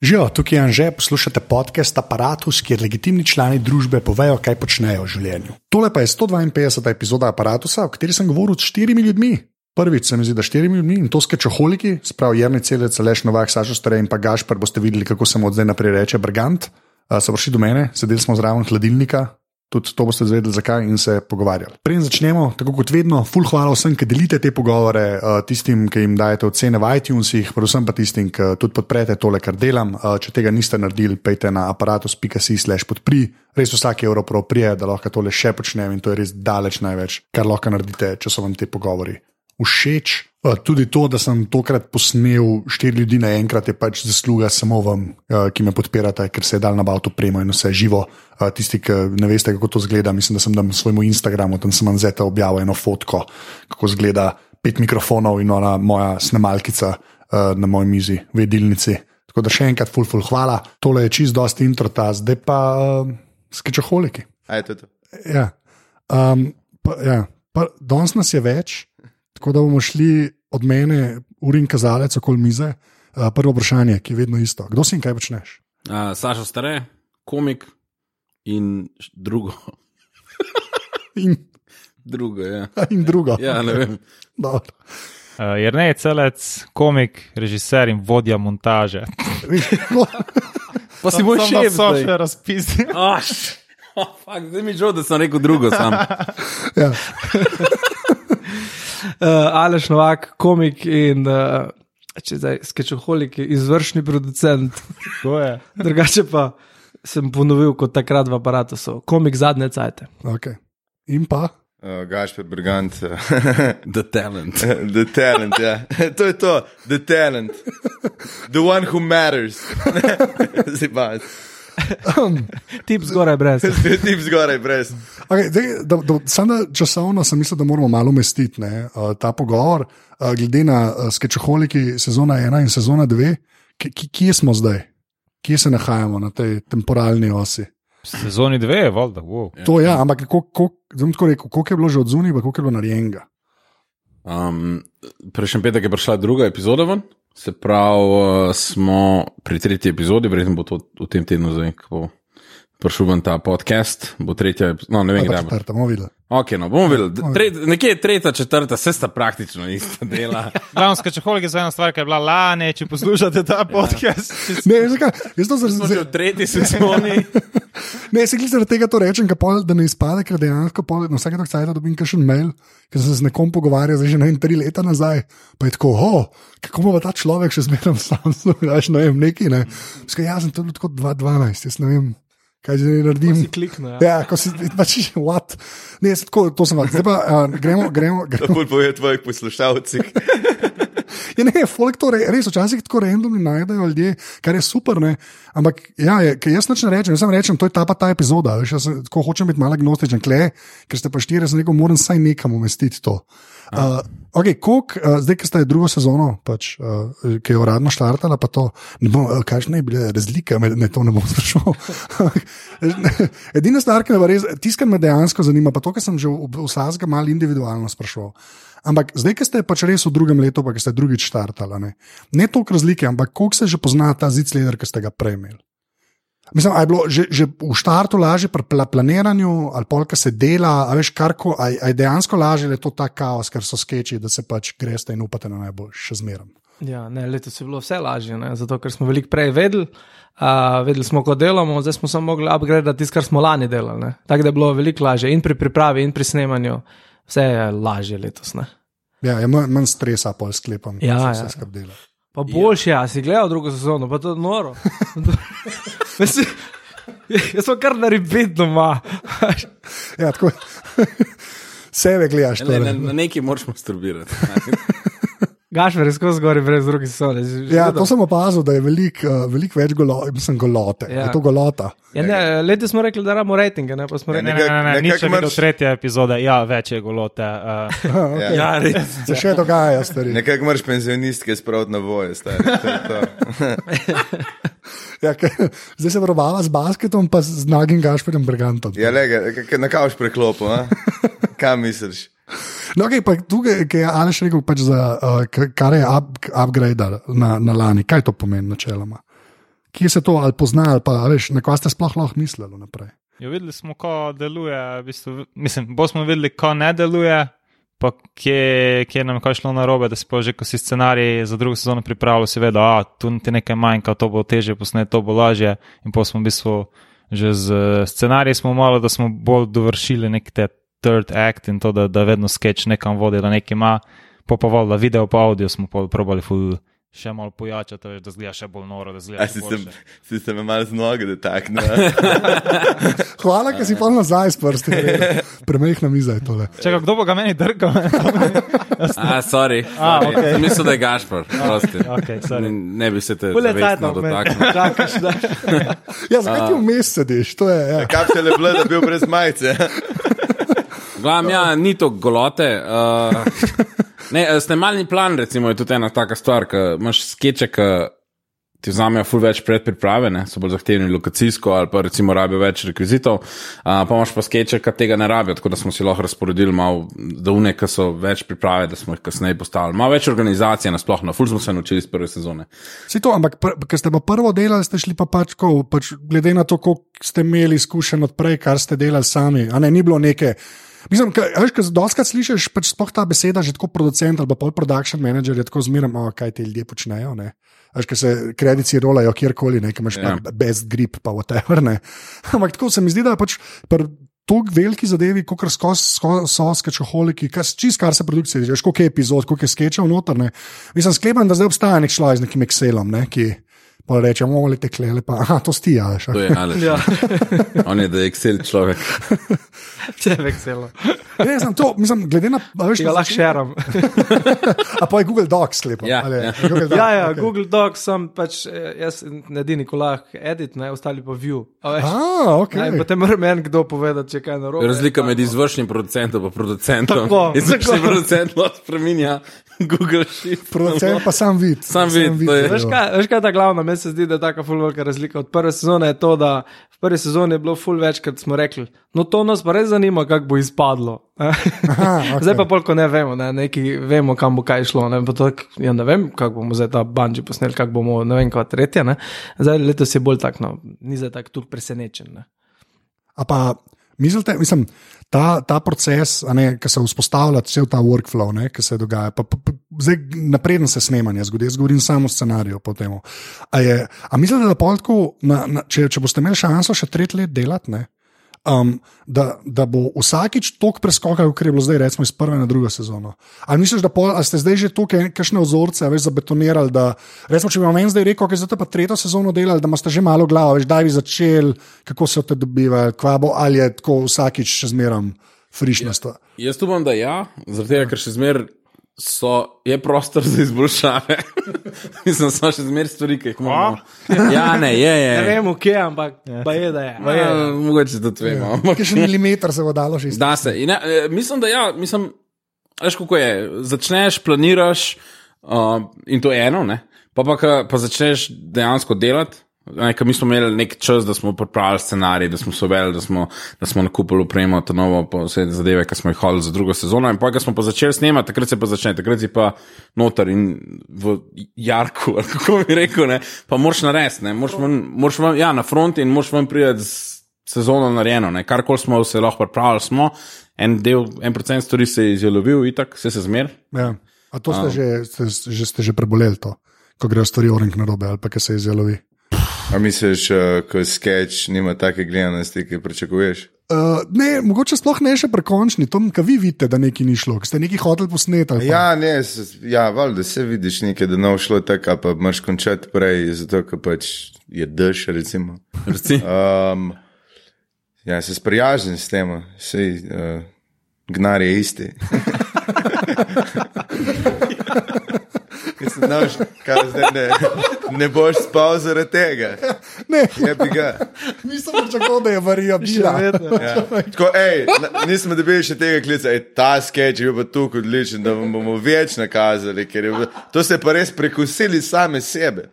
Živijo, tukaj je Anže, poslušate podcast Apparatus, kjer legitimni člani družbe povejo, kaj počnejo v življenju. Tole pa je 152. epizoda Apparatusa, o kateri sem govoril s štirimi ljudmi. Prvič se mi zdi, da štirimi ljudmi in to skečoholiki, sprav Jrni Celec, Leš Novak, Sašo Starej in pa Gašpar, boste videli, kako se mu od zdaj naprej reče Brgant. So prišli do mene, sedeli smo zraven hladilnika, tudi to boste zvedeli, zakaj in se pogovarjali. Preden začnemo, tako kot vedno, full hvala vsem, ki delite te pogovore, uh, tistim, ki jim dajete ocene v iTunesih, predvsem pa tistim, ki tudi podprete tole, kar delam. Uh, če tega niste naredili, pejte na aparatus.si/slash podpri. Res vsak evro prav prije, da lahko tole še počnem in to je res daleč največ, kar lahko naredite, če so vam te pogovori všeč. Uh, tudi to, da sem tokrat posnel štiri ljudi naenkrat, je pač zasluga samo vam, uh, ki me podpirate, ker se je dal nabaviti opremo in vse živo. Uh, tisti, ki ne veste, kako to zgleda, mislim, da sem na svojem Instagramu, tam sem zeta objavil eno fotko, kako zgleda pet mikrofonov in ona moja snemalkica na moji mizi v jedilnici. Tako da še enkrat, full, full, hvala. Tole je čist dosti intro, ta zdaj pa uh, skečoholiki. Aj, to je to. Ja. Um, pa, ja. Danes nas je več. Tako da bomo šli od mene, urin kazalec, okoli mize. Uh, prvo vprašanje, ki je vedno isto. Kdo si in kaj počneš? Uh, Saša Stare, komik in drugo. in drugo, ja. In drugo. ja, ne vem. uh, Jer ne je celec, komik, režiser in vodja montaže. pa si moj šef. So še razpisi. oh, oh, zdaj mi je žal, da sem rekel drugo sam. ja. uh, Aleš Novak, komik in uh, če zdaj skečoholik, izvršni producent. Drugače pa sem ponovil kot takrat v aparatu, komik zadnje cajte. Okay. In pa. Uh, Gašpor Brigant. the talent. the talent, ja. to je to, the talent. The one who matters. Zdaj pa. Tip zgoraj brez. Tip zgoraj brez. Okay, dej, da, da, samo časovno sem mislil, da moramo malo umestiti uh, ta pogovor. Uh, glede na uh, skečoholiki sezona ena in sezona dve, kje smo zdaj? Kje se nahajamo na tej temporalni osi? Sezoni dve je voda. Wow. To je, ja, ampak koliko je bilo že od zunaj, koliko je bilo narejenega? Um, Prejšnji petek je prišla druga epizoda ven. Se pravi, uh, smo pri tretji epizodi, verjetno bo to v tem tednu, zdaj, ko bo prišel ven ta podcast, bo tretja. No, ne vem, kdaj bo. Četrta, bomo videli. Ok, no, bomo videli. Tret, nekje je tretja, četrta, vse sta praktično ista dela. Glavno, če holik je za eno stvar, ki je bila lani, če poslušate ta podcast. ne, zakaj? Jaz to Smo že v tretji sezoni. ne, se zaradi tega to rečem, pol, da ne izpade, ker dejansko pol, na vsake tok cajt dobim kakšen mail, ker sem se z nekom pogovarjal že na en tri leta nazaj, pa je tako, oh, kako ima ta človek še zmeraj sam, znaš, ne vem, neki, ne. Skaj, jaz sem to tako 2-12, jaz ne vem. Kaj ne naredim? Si kliknil. Ja, ko si pač what. Ne, tako, to sem vam. Zdaj pa uh, gremo, gremo. gremo. Tako povedo tvoji poslušalci. Ja, ne, folk to re, res včasih tako randomni najdejo ljudje, kar je super. Ne? Ampak ja, je, jaz nič ne rečem, jaz samo rečem, to je ta pa ta epizoda. Veš, jaz tako hočem biti malo agnostičen, kle, ker ste pa štiri, jaz neko moram saj nekam umestiti to. Uh, okay, kolik, uh, zdaj, ki ste drugo sezono, pač, uh, ki je uradno štartala, pa to, ne bom, uh, kaj ne bi bile razlike, me, ne to ne bom sprašoval. Edina stvar, ki me res, me dejansko zanima, pa to, kar sem že v vsakega malo individualno sprašoval. Ampak zdaj, ki ste pač res v drugem letu, pa ki ste drugič štartali, ne, ne toliko razlike, ampak koliko se že pozna ta zidsleder, ki ste ga prejmeli. Mislim, je bilo že, že v štartu lažje pri planiranju, ali polka se dela, ali veš, kar ko, ali je dejansko lažje, da je to ta kaos, ker so skeči, da se pač greste in upate na najboljši, še zmeraj. Ja, ne, letos je bilo vse lažje, ne? zato ker smo veliko prej vedeli, uh, vedeli smo, ko delamo, zdaj smo samo mogli upgraditi tisto, kar smo lani delali. Tako da je bilo veliko lažje in pri pripravi, in pri snemanju, vse je lažje letos. Ne? Ja, je manj, stresa, pol sklepam, Ja, da ja. se vse skrbdela. Pa boljše, ja, si gledal drugo sezono, pa to je noro. Mislim, Jaz sem kar naribit doma. Ja, tako sebe gledaš. Ne, Torej. na neki moraš masturbirati. Gašver je skozi gori brez druge sezone. si že Ja, to sem opazil, da je veliko uh, velik več golo, mislim, golote. Ja. Ja. Je to golota. Ja, ne, letos smo rekli, da imamo rejtinge, ne pa smo Ne, rekli, ne, ne, ne, ne, nič nekako je bilo marš- tretja epizoda, ja, več je golote. Uh, Ja. ja, res. Se še dogaja, stari. Nekako moraš penzionistke spraviti na voje, stari. Ja, ke, zdaj se vrvala z basketom, pa z nagim gašperjem Brigantom. Ja, le, na kavš preklopu, a? Kam misliš? No, okay, pa tukaj, ki je Aleš rekel, pač za, uh, kar je up, upgrade na, na lani, kaj to pomeni načeloma? kje se to ali pozna, ali pa veš, na kaj ste sploh lahko mislili naprej. Jo, Ja, videli smo, ko deluje, v bistvu, mislim, bolj smo videli, ko ne deluje, pa kje, kje nam je kaj šlo na robe, da si pa že, ko si scenarij za drugo sezono pripravljal, si vedel, da tu ti nekaj manjka, to bo teže posnet, to bo lažje. In pa smo v bistvu že z scenariji smo malo, da smo bolj dovršili nek te third act in to, da, da vedno sketch nekam vodi, da nekaj ima, pa pa voda video, pa audio smo pa probali ful. Še malo pojačati, veš, da zgleda še bolj noro, zgleda. si še se, boljše. si se me malo z noge dotaknil. Hvala, ker si pa nazaj s prsti. Premehna miza je tole. Čakaj, kdo bo ga meni drgal? A, sorry. A, sorry. okej. Mislim, da je Gašpor. prosti. Okej, sorry. ne, ne bi se te zavestno no, dotaknil. čakaš, da. Ja, zakaj ti vmes sediš? To je, ja. Kaj se le ble, da bi bil brez majice? Glavno, ja, ni to golote. Uh, ne, eh, snemalni plan, recimo, je tudi ena taka stvar, ki imaš skeče, ki ti vzamejo ful več predpriprave, ne, so bolj zahtevni lokacijsko ali pa recimo rabijo več rekvizitov, uh, pa imaš pa skeče, ki tega ne rabijo, tako da smo si lahko razporedili malo davne, ki so več priprave, da smo jih kasneje postavili. Malo več organizacije nasploh, na ful smo se naučili iz prve sezone. Si to, ampak ker ste pa prvo delali, ste šli pa pač, ko, pač glede na to, koliko ste imeli izkušenj odprej, kar ste delali sami. A ne, ni bilo neke. Mislim, ka, veš, ko doskrat slišiš, pač sploh ta beseda, že tako producent ali pa pol production manager je tako zmeraj, oh, kaj ti ljudje počnejo. Ne? Veš, ko se kredici rolajo kjerkoli, ne, ko imaš Ja. yeah. best grip, pa whatever. Ne. Ampak tako se mi zdi, da pač. Tako veliki zadevi, kot so skečoholiki, čist kar se produkcije tiče, koliko je epizod, koliko je skečev noter. Ne. Mislim, sklepam, da zdaj obstaja nek človek z nekim Excelom, ne, ki pa reče, moli te klele, pa aha, to sti, ja, veš. To je Aleš. Ja, On je da Excel človek. če je vekselo. Ne, znam, to, mislim, glede na. a Veš, ga lahko šeram. A pa je Google Docs sklepal. Ja, ali je? ja. Google Docs, Ja, ja, okej. Google Docs sem pač, eh, jaz ne edini, ko lahko edit, ne, ostali pa view. A veš? A, ok. Ja, in potem mora meni kdo povedati, če je kaj narobe. Razlika med izvršnim producentom in producentom. Tako, Izvršni tako. producent lahko spremenja Google Sheet. Producent pa sam vid. Sam vid, je- Veš kaj, veš kaj je ta glavna? Meni se zdi, da je tako ful velika razlika. Od prve sezone je to, da v prvi sezoni je bilo ful večkrat smo rekli, no to nas pa res zanima, kako bo izpadlo. Aha, ok. Zdaj pa polko ne vemo, ne, neki vemo, kam bo kaj šlo. Ne, pa tak, ja, ne vem, kako bomo zdaj ta banji posneli, kako bomo, ne vem, kot tretje. Ne. Zdaj letos je bolj tak, no, ni zdaj tako presenečen. Ne. A pa mislite, mislim, ta, ta proces, ki se vzpostavlja, cel ta workflow, ki se dogaja, pa, pa, pa, zdaj napreden se snemanje zgodi, jaz govorim samo o scenariju. po temu. A, je, a mislite, da pol tako, na, na, če, če boste imeli šanso še tretje let delati, ne, um, da, da bo vsakič toliko preskokal, kot je bilo zdaj, recimo iz prve na drugo sezono. Ali misliš, da pol, ste zdaj že tukaj kakšne vzorce, veš, zabetonirali, da recimo, če bi vam en zdaj rekel, da ste pa tretjo sezono delali, da imate že malo glavo, veš, da bi začeli, kako se te dobivajo, kva bo, ali je tako vsakič še zmeram frišnost. Ja. Jaz upam, da ja, zaradi tega, ker še zmer so, je prostor za izboljšave. Mislim, so še zmer stvari, ki jih imamo. Ja, ne, je, je. ne vemo, kje, ampak pa je, da je. Pa je. Ja, mogoče tudi vemo. ampak- Kaj še milimeter se bo dalo že Da se. In, ja, eh, mislim, da ja, mislim, veš, kako je. Začneš, planiraš uh, in to je eno, ne? pa pa, pa začneš dejansko delati. Ne, ker mi smo imeli nek čas, da smo pripravili scenarij, da smo se uvedli, da smo, da smo nakupili upremo, ta novo, vse zadeve, ki smo jih hodili za drugo sezono. In pa, ko smo pa začeli snemati, takrat se pa začne, takrat si pa noter in v jarku, kako bi rekel, ne, pa moraš narediti, ne, moraš ven, moraš ven, ja, na fronti in moraš ven priti z sezono narejeno, ne, karkoli smo se lahko pripravili, smo, en del, en procent stvari se je izjelovil, itak, vse se zmer. Ja. A to ste, že, ste, že, ste že preboleli, to, ko grejo stvari orenk na robe ali pa se izjelovi. A misliš, uh, ko sketch nima take gledanosti, ki pričakuješ? Uh, ne, mogoče sploh ne še prekončni, to, kar vi vidite, da nekaj ni šlo, ste nekaj hoteli posneti. ali pa- Ja, ne, ja, valjda se vidiš nekaj, da ne šlo tako, ali pa moraš končati prej, zato ker pač je dež, recimo. Reci. Um, ja, se sprijaznim s tem, vse uh, gnar je isti. Mislim, da ne, ne boš spal zaradi tega. Ne, Je bi ga. nisem pričakoval, da je variabilna. Ja. Tako, ej, nismo dobili še tega klica, ej, ta sketch je bil pa tukaj odličen, da vam bomo več nakazali. ker je bilo- To se je pa res prekusili same sebe.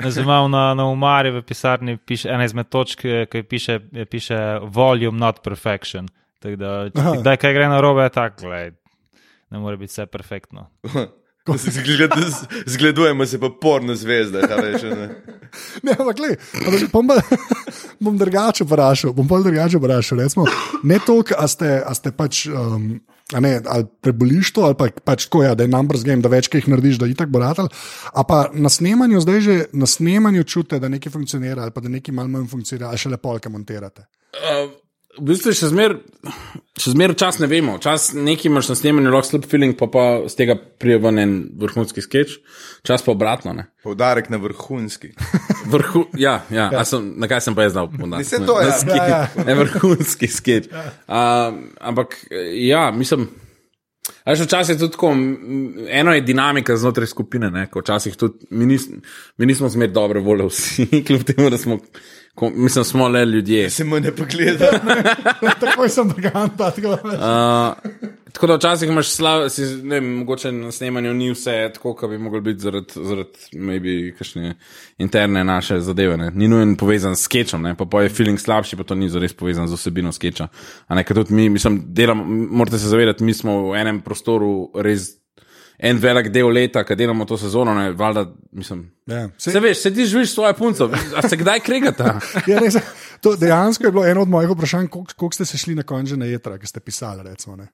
Zdaj imam na, na umarju v pisarni piše, ena izmed točk, eh, ki piše, je piše volume, not perfection. Tako da, če kdaj kaj gre na robe, tako, glej, ne more biti vse perfektno. Zgled, zgledujemo se pa porno zvezde. a ne. Ne, ampak, le, ampak bom, bom drugače vprašal. Bom bolj drugače vprašal. Recimo, ne toliko, a ste, a ste pač. Um, a Ne, ali preboliš to, ali pa pač tako, ja, da je numbers game, da več kaj jih narediš, da je tako boratel. A pa na snemanju, zdaj že na snemanju čutite, da nekaj funkcionira, ali pa da nekaj malo manj funkcionira, ali še lepo, kaj montirate. Uh, v bistvu še zmer, še zmer čas ne vemo. Čas nekaj imaš na snemanju, lahko slab feeling, pa pa z tega prije ven en vrhunski sketch, čas pa obratno. Ne. Poudarek na vrhunski. Vrhu, ja, ja, ja. Sem, na kaj sem pa jaz znal podariti? Saj to je, na, ja, ja, Ne vrhunski sketch. Uh, ampak ja, mislim. A Veš, včasih je tudi tako, eno je dinamika znotraj skupine, ne, ko včasih tudi mi, nis, mi nismo zmer dobre volje vsi, kljub temu, da smo, ko, mislim, smo le ljudje. Se mu ne pogleda. Takoj sem briganta. tako da- Uh, tako da včasih imaš slav, si, ne vem, mogoče na snemanju ni vse tako, kot bi moglo biti zaradi, zaradi maybe kakšne interne naše zadeve. Ne. Ni nujen povezan s sketchom, ne. pa pa je feeling slabši, pa to ni zares povezan z osebino sketcha. A ne, ker tudi mi, mislim, delamo, morate se zavedati, mi smo v enem prostoru res en velik del leta, kad delamo to sezono, ne, valjda, mislim. Ja, Se, se- se veš, se ti živiš svojo punco, a se kdaj kregata? Ja, res, to dejansko je bilo eno od mojih vprašanj, koliko koliko ste se šli na konče na jedra, ki ste pisali. Recimo, ne.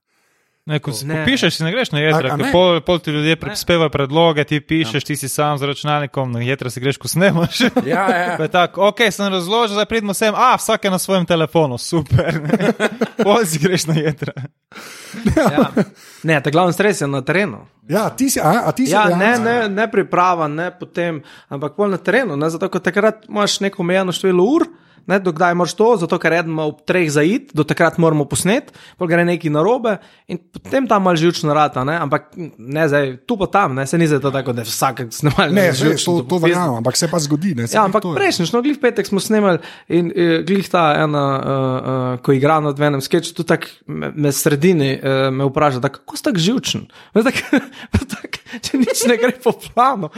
Ne, ko, ne. Ne. pišeš, si ne greš na jedra, ker ne? pol, pol ti ljudje prispevajo predloge, ti pišeš, ti si sam z računalnikom, na jedra si greš, ko snemaš. Ja, ja. Pa tako, ok, sem razložil, zdaj pridemo sem, a vsak je na svojem telefonu, super. Pol si greš na jedra. Ja. Ne, ta glavni stres je na terenu. Ja, ti si, a, a ti si Ja, ne, ne, ne priprava, ne potem, ampak bolj na terenu. Ne, zato, ker takrat imaš neko omejeno število ur. Ne, do kdaj moraš to, zato ker eden ima ob treh zaid, do takrat moramo posnet, pa gre nekaj narobe in potem tam malo živčno rata, ne? ampak ne zdaj, tu pa tam, ne, se ni zdaj to tako, da vsak snemal. Ne, že, to, to verjamem, ampak se pa zgodi. Ne, se Ja, ampak prejšnjič, no, glih petek smo snemali in uh, glih ta ena, uh, uh, ko igra na enem sketchu, tu tako me, me sredini uh, me vpraša, da kako si tako živčen. Veš, Tak, tak, če nič ne gre po planu.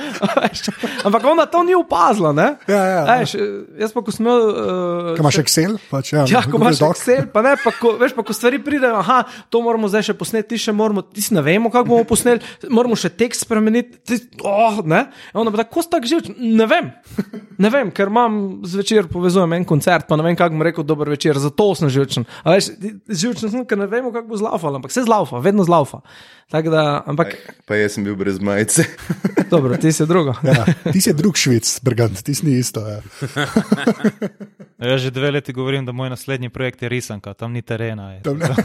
Ampak ona to ni opazila, ne? Ja, ja, eh, jaz pa ko sem imel. Uh, Kaj imaš Excel? Pač, ja, Ja, ko imaš Doc. Excel, pa ne, pa ko, veš, pa ko stvari pridejo, aha, to moramo zdaj še posneti, ti še moramo, ti ne vemo, kako bomo posneli, moramo še tekst spremeniti. Ti, oh, ne, ona pa tako, tako živ, ne vem, ne vem, ker imam zvečer povezujem en koncert, pa ne vem, kako bom rekel dober večer, zato sem živčen. A veš, živčen sem, ker ne vemo, kako bo zlaufal, ampak se zlaufa, vedno zlaufa. Da, ampak, Pa jaz sem bil brez majice. dobro, ti si drugo. Ja, ti si drug švic, brigant, ti si isto. Ja. Jaz že dve leti govorim, da moj naslednji projekt je risanka, tam ni terena. Je. Tam ne-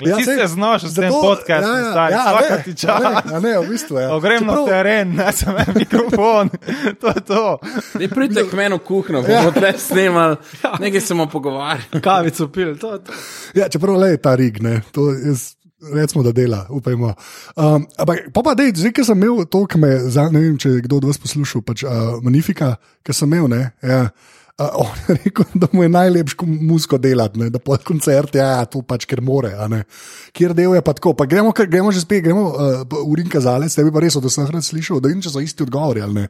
Ja, ti se znaš s tem zato- podcastom, ja, ja, stari, ja, vsaka ne, ti čas. Ja, ne, ja, ne, v bistvu je. O, grem na teren, ne sem en mikrofon, to je to. Ne pridite k meni v kuhno, bomo tle snemali, nekaj se bomo pogovarjali. Kavico pil, to je to. Ja, čeprav le ta rig, ne, to jaz. Recimo, da dela, upajmo. Um, ampak, pa pa, dej, zdaj, ki sem imel to, ki me, za, ne vem, če je kdo od vas poslušal, pač uh, Manifika, ki sem imel, ne, ja, uh, on je rekel, da mu je najlepše ko muziko delati, ne, da pod koncert, ja, to pač, ker more, ne. Kjer del je pa tako, pa gremo, kar- gremo že spet, gremo uh, urin kazalec, tebi pa res od vseh rad slišal, da vem, če so isti odgovori ali ne.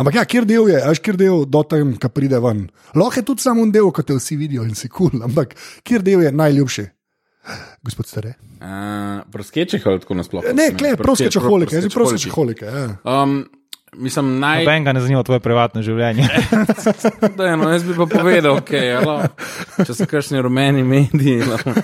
Ampak ja, kjer del je, až kjer del do tem, ki pride ven. Lahko je tudi samo en del, kot te vsi vidijo in si kul, cool, ampak kjer del je najljubši? Gospod Stare. Uh, Proskečih ali tako nasplošno? Ne, kle, proske čoholike, jaz bi proske čoholike. Ja. Um, mislim, naj. Noben ga ne zanima tvoje privatno življenje. Da, no, jaz bi pa povedal, okay, alo, če so kakšni rumeni mediji. alo.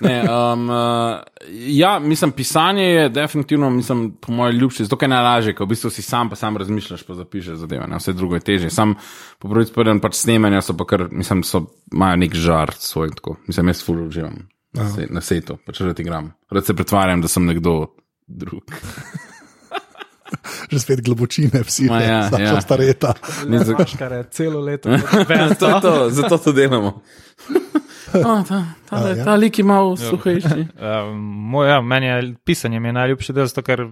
Ne, um, uh, ja, mislim, pisanje je definitivno, mislim, po mojem, ljubše, zato je najlažje, ko v bistvu si sam, pa sam razmišljaš, pa zapišeš zadeve. Ne? Vse drugo je teže. Sam po prvi spreden pač snemanja so pa kar, mislim, so, imajo nek žar svoj, tako. Mislim, jaz ful uživam na se- na setu, pač rad igram. Rad se pretvarjam, da sem nekdo drug. Že spet globočine, vsi, Ma ja, ja, ja. ja. stareta. Ni za- Kar je celo leto. zato, to, zato to delamo. Oh, ta, ta, A, ta, ja. ta lik ima v suhejši. Uh, moj, ja, meni je pisanje mi je najljubši del, zato ker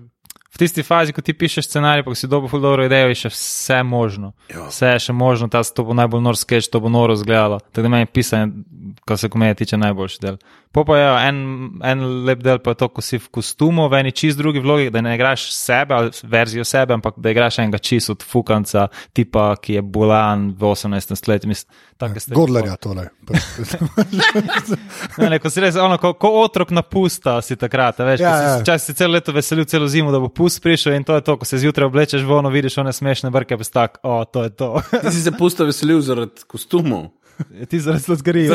v tisti fazi, ko ti pišeš scenarij, pa ko si dobil ful dobro idejo, je še vse možno. Vse je še možno, ta to bo najbolj nor sketch, to bo noro izgledalo. Tako da meni pisanje ko se komedije tiče, najboljši del. Po pa je en, en lep del, pa je to, ko si v kostumu, v eni čist drugi vlogi, da ne igraš sebe ali verzijo sebe, ampak da igraš enega čist od fukanca, tipa, ki je bolan v 18. stoletju. Godlerja tole. ne, ne, ko si res, ono, ko, ko otrok napusta, si takrat, veš, ja, ja. čas si celo leto veselil, celo zimo, da bo pust prišel in to je to, ko se zjutraj oblečeš v ono, vidiš one smešne brke, pa si tak, o, to je to. Ti si se pusto veselil zaradi kostumov. Je ti zaradi tega zgorijo.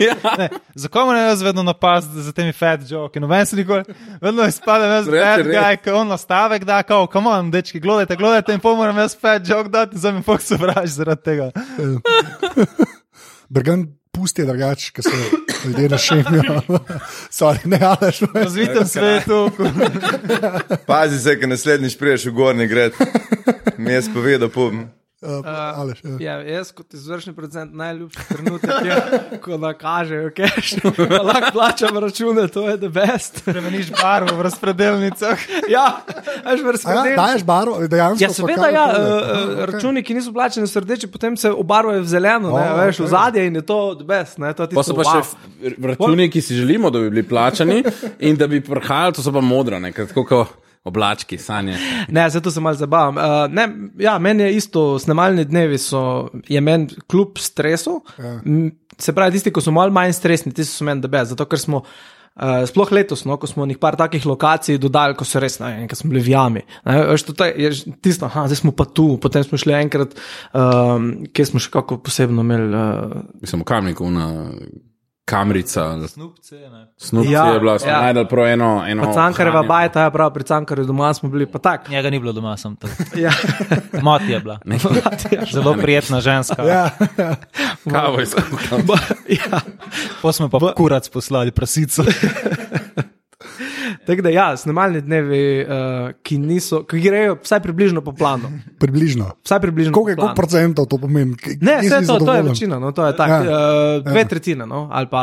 ja. Zakaj me jaz vedno napast za temi fat joke? No, ven se nikoli, vedno izpadem jaz bad guy, ko on nastavek da, kao, come on, dečki, gledajte, gledajte in pomoram jaz fat joke dati, za me fok se vraž zaradi tega. Brgan pusti drugače, ker se ljudje našemijo. Sorry, ne, ali šlo. V razvitem svetu. Pazi se, ker naslednjič priješ v gornji gred. Mi je spovedal, povem. Uh, Aleš, ja. Ja, jaz, kot izvršni producent, najljubši trenutek je, ko nakažejo cash, lahko plačam račune, to je the best. Spremeniš barvo v razpredelnicah. ja, veš, v Ja, razpredelnicah. daješ baro, dejansko. Ja, seveda, kaj- ja, okay. uh, računi, ki niso plačeni v rdeči, potem se obarvajo v zeleno, ne, O, veš, v okej. zadje in je to the best. Ne, to Pa tisto, so pa wow. še računi, ki si želimo, da bi bili plačani in da bi prihajali, to so pa modra, ne, kot oblački, sanje. Ne, zato se malo zabavam. Uh, ne, ja, meni je isto, snemalni dnevi so, je meni kljub stresu. Ja. Se pravi, tisti, ki so malo manj stresni, tisti so meni debeli. Zato, ker smo. Uh, sploh letos, no, ko smo nekaj takih lokacij dodali, ko so res, ne ko smo bili v jami. Ne, veš, to je že tisto, aha, zdaj smo pa tu, potem smo šli enkrat, um, kjer smo še kako posebno imeli. Uh, Mislim, v kamniku na kamrica, Snupce, ne. snupci Ja, je bila, smo ja. najdel prav eno. eno Cankareva bajta, ja, prav, pri Cankarju doma smo bili pa tak. Njega ni bilo doma, sem tam. Ja. Moti je bila. Zelo prijetna ženska. Ja, Kavo je skupaj. ja. Pa smo pa kurac poslali prasico. Tako da, ja, snemalni dnevi, uh, ki, niso, ki grejo vsaj približno po planu. približno. Vsaj približno Koliko koliko procentov to pomeni? K- Ne, vse to, to je večina, no, to je tako. Ja. Ja. Uh, dve ja. tretjine, no, ali pa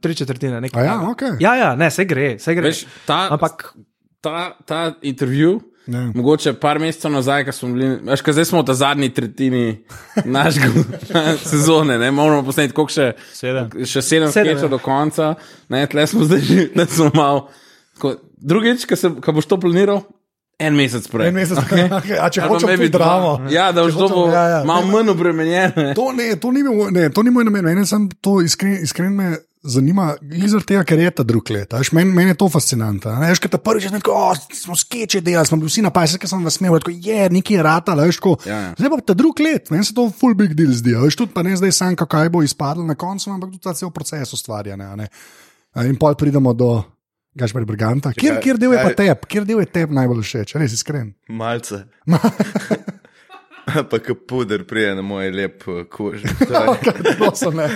tri četrtine. nekaj ja, okej. ja, ja, ne, se gre, se gre. Veš, ta, Ampak ta, ta intervju, Ne. mogoče par mesecev nazaj, ko smo bili, veš, zdaj smo v ta zadnji tretjini našega sezone, ne moramo posneti, koliko še, Sedem. še sedem Sedem, sketchov ja. do konca, ne, tle smo zdaj že, tle smo malo. Tako, drugič, ko ko boš to planiral, en mesec prej. En mesec, okay. A če Ali pa hočem maybe tudi dramo. Ja, da boš bo ja, ja. malo manj obremenjen. To, ne, to, ni bil, ne, to ni moj namen, meni sem to iskren, iskren me zanima, glede tega, ker je ta drug let. Meni men je to fascinantno. Veš, kaj ta prvič oh, smo skeče delali, smo bili vsi na pajsih, ker sem vas smel, tako je, nekaj je rata, veš, tako. Ja, ja. Zdaj pa ta drug let, meni se to full big deal zdi. Veš, tudi pa ne zdaj sam, kaj bo izpadlo na koncu, ampak tudi ta cel proces ustvarjanja. In pol pridemo do. Gašpar Briganta. Kjer, kjer del je pa tep, kjer del je tep najbolj všeč, res iskren. Malce. pa ki puder prije na moj lep eh, kož. To je- No.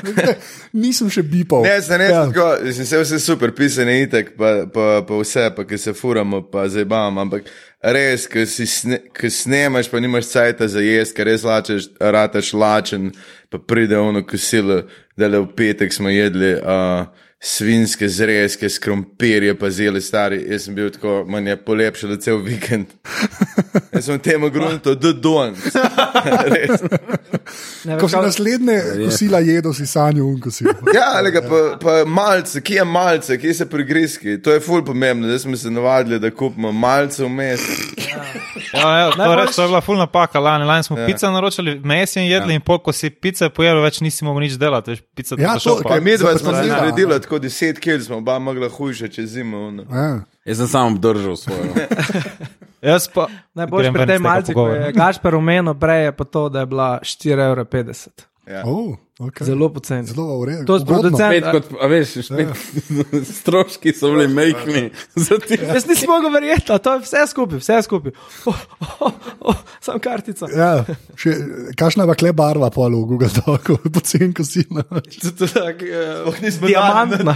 Nisem še bipal. Ne, se ne, Ja. tako, mislim, vse, vse super, pisanje je itek, pa, pa, pa vse, pa ki se furamo, pa zabavamo, ampak res, ki sne, snemaš, pa nimaš cajta za jesti, ker res lačeš, rataš lačen, pa pride ono kosilo, da le v petek smo jedli. Uh, Svinske zrezke, s krompirje, pa zeli stari. Jaz sem bil tako, manj je polepšal cel vikend. Jaz sem temu grunto, da don. Ne, Ko si naslednje kosila jedel, si sanjal un kosil. Ja, ali pa, pa malce, kje je malce, kje so prigrizki. To je ful pomembno, zdaj smo se navadili, da kupimo malce vmes. Ja, ja, to, res, to je bila fulna paka. Lani, lani smo ja. pico naročili, mes in jedli, ja. in pol, ko si pice pojedel, več nisi mogel nič delati. Veš, pica Ja, to- kaj Mi dva smo se naredili tako 10 kil, smo oba mogla hujše čez zimo. ono. Ja. Jaz sem samo obdržal svojo. Jaz pa. Najboljši Grem pri tej malci, ko je Gašpar omenil prej, je pa to, da je bila 4,50 evra. Ja. Oh, okay. Zelo poceni. Zelo redu. To Ugodno. producent- Spet, kot, a veš, spet, stroški so bili majhni. za ti. Jaz nisem mogel verjeti, to je vse skupaj, vse skupaj. Oh, oh, oh, Sam kartica. Ja, še, kašna je kle barva pol v Google Docu, pocen kosila. Diamantna,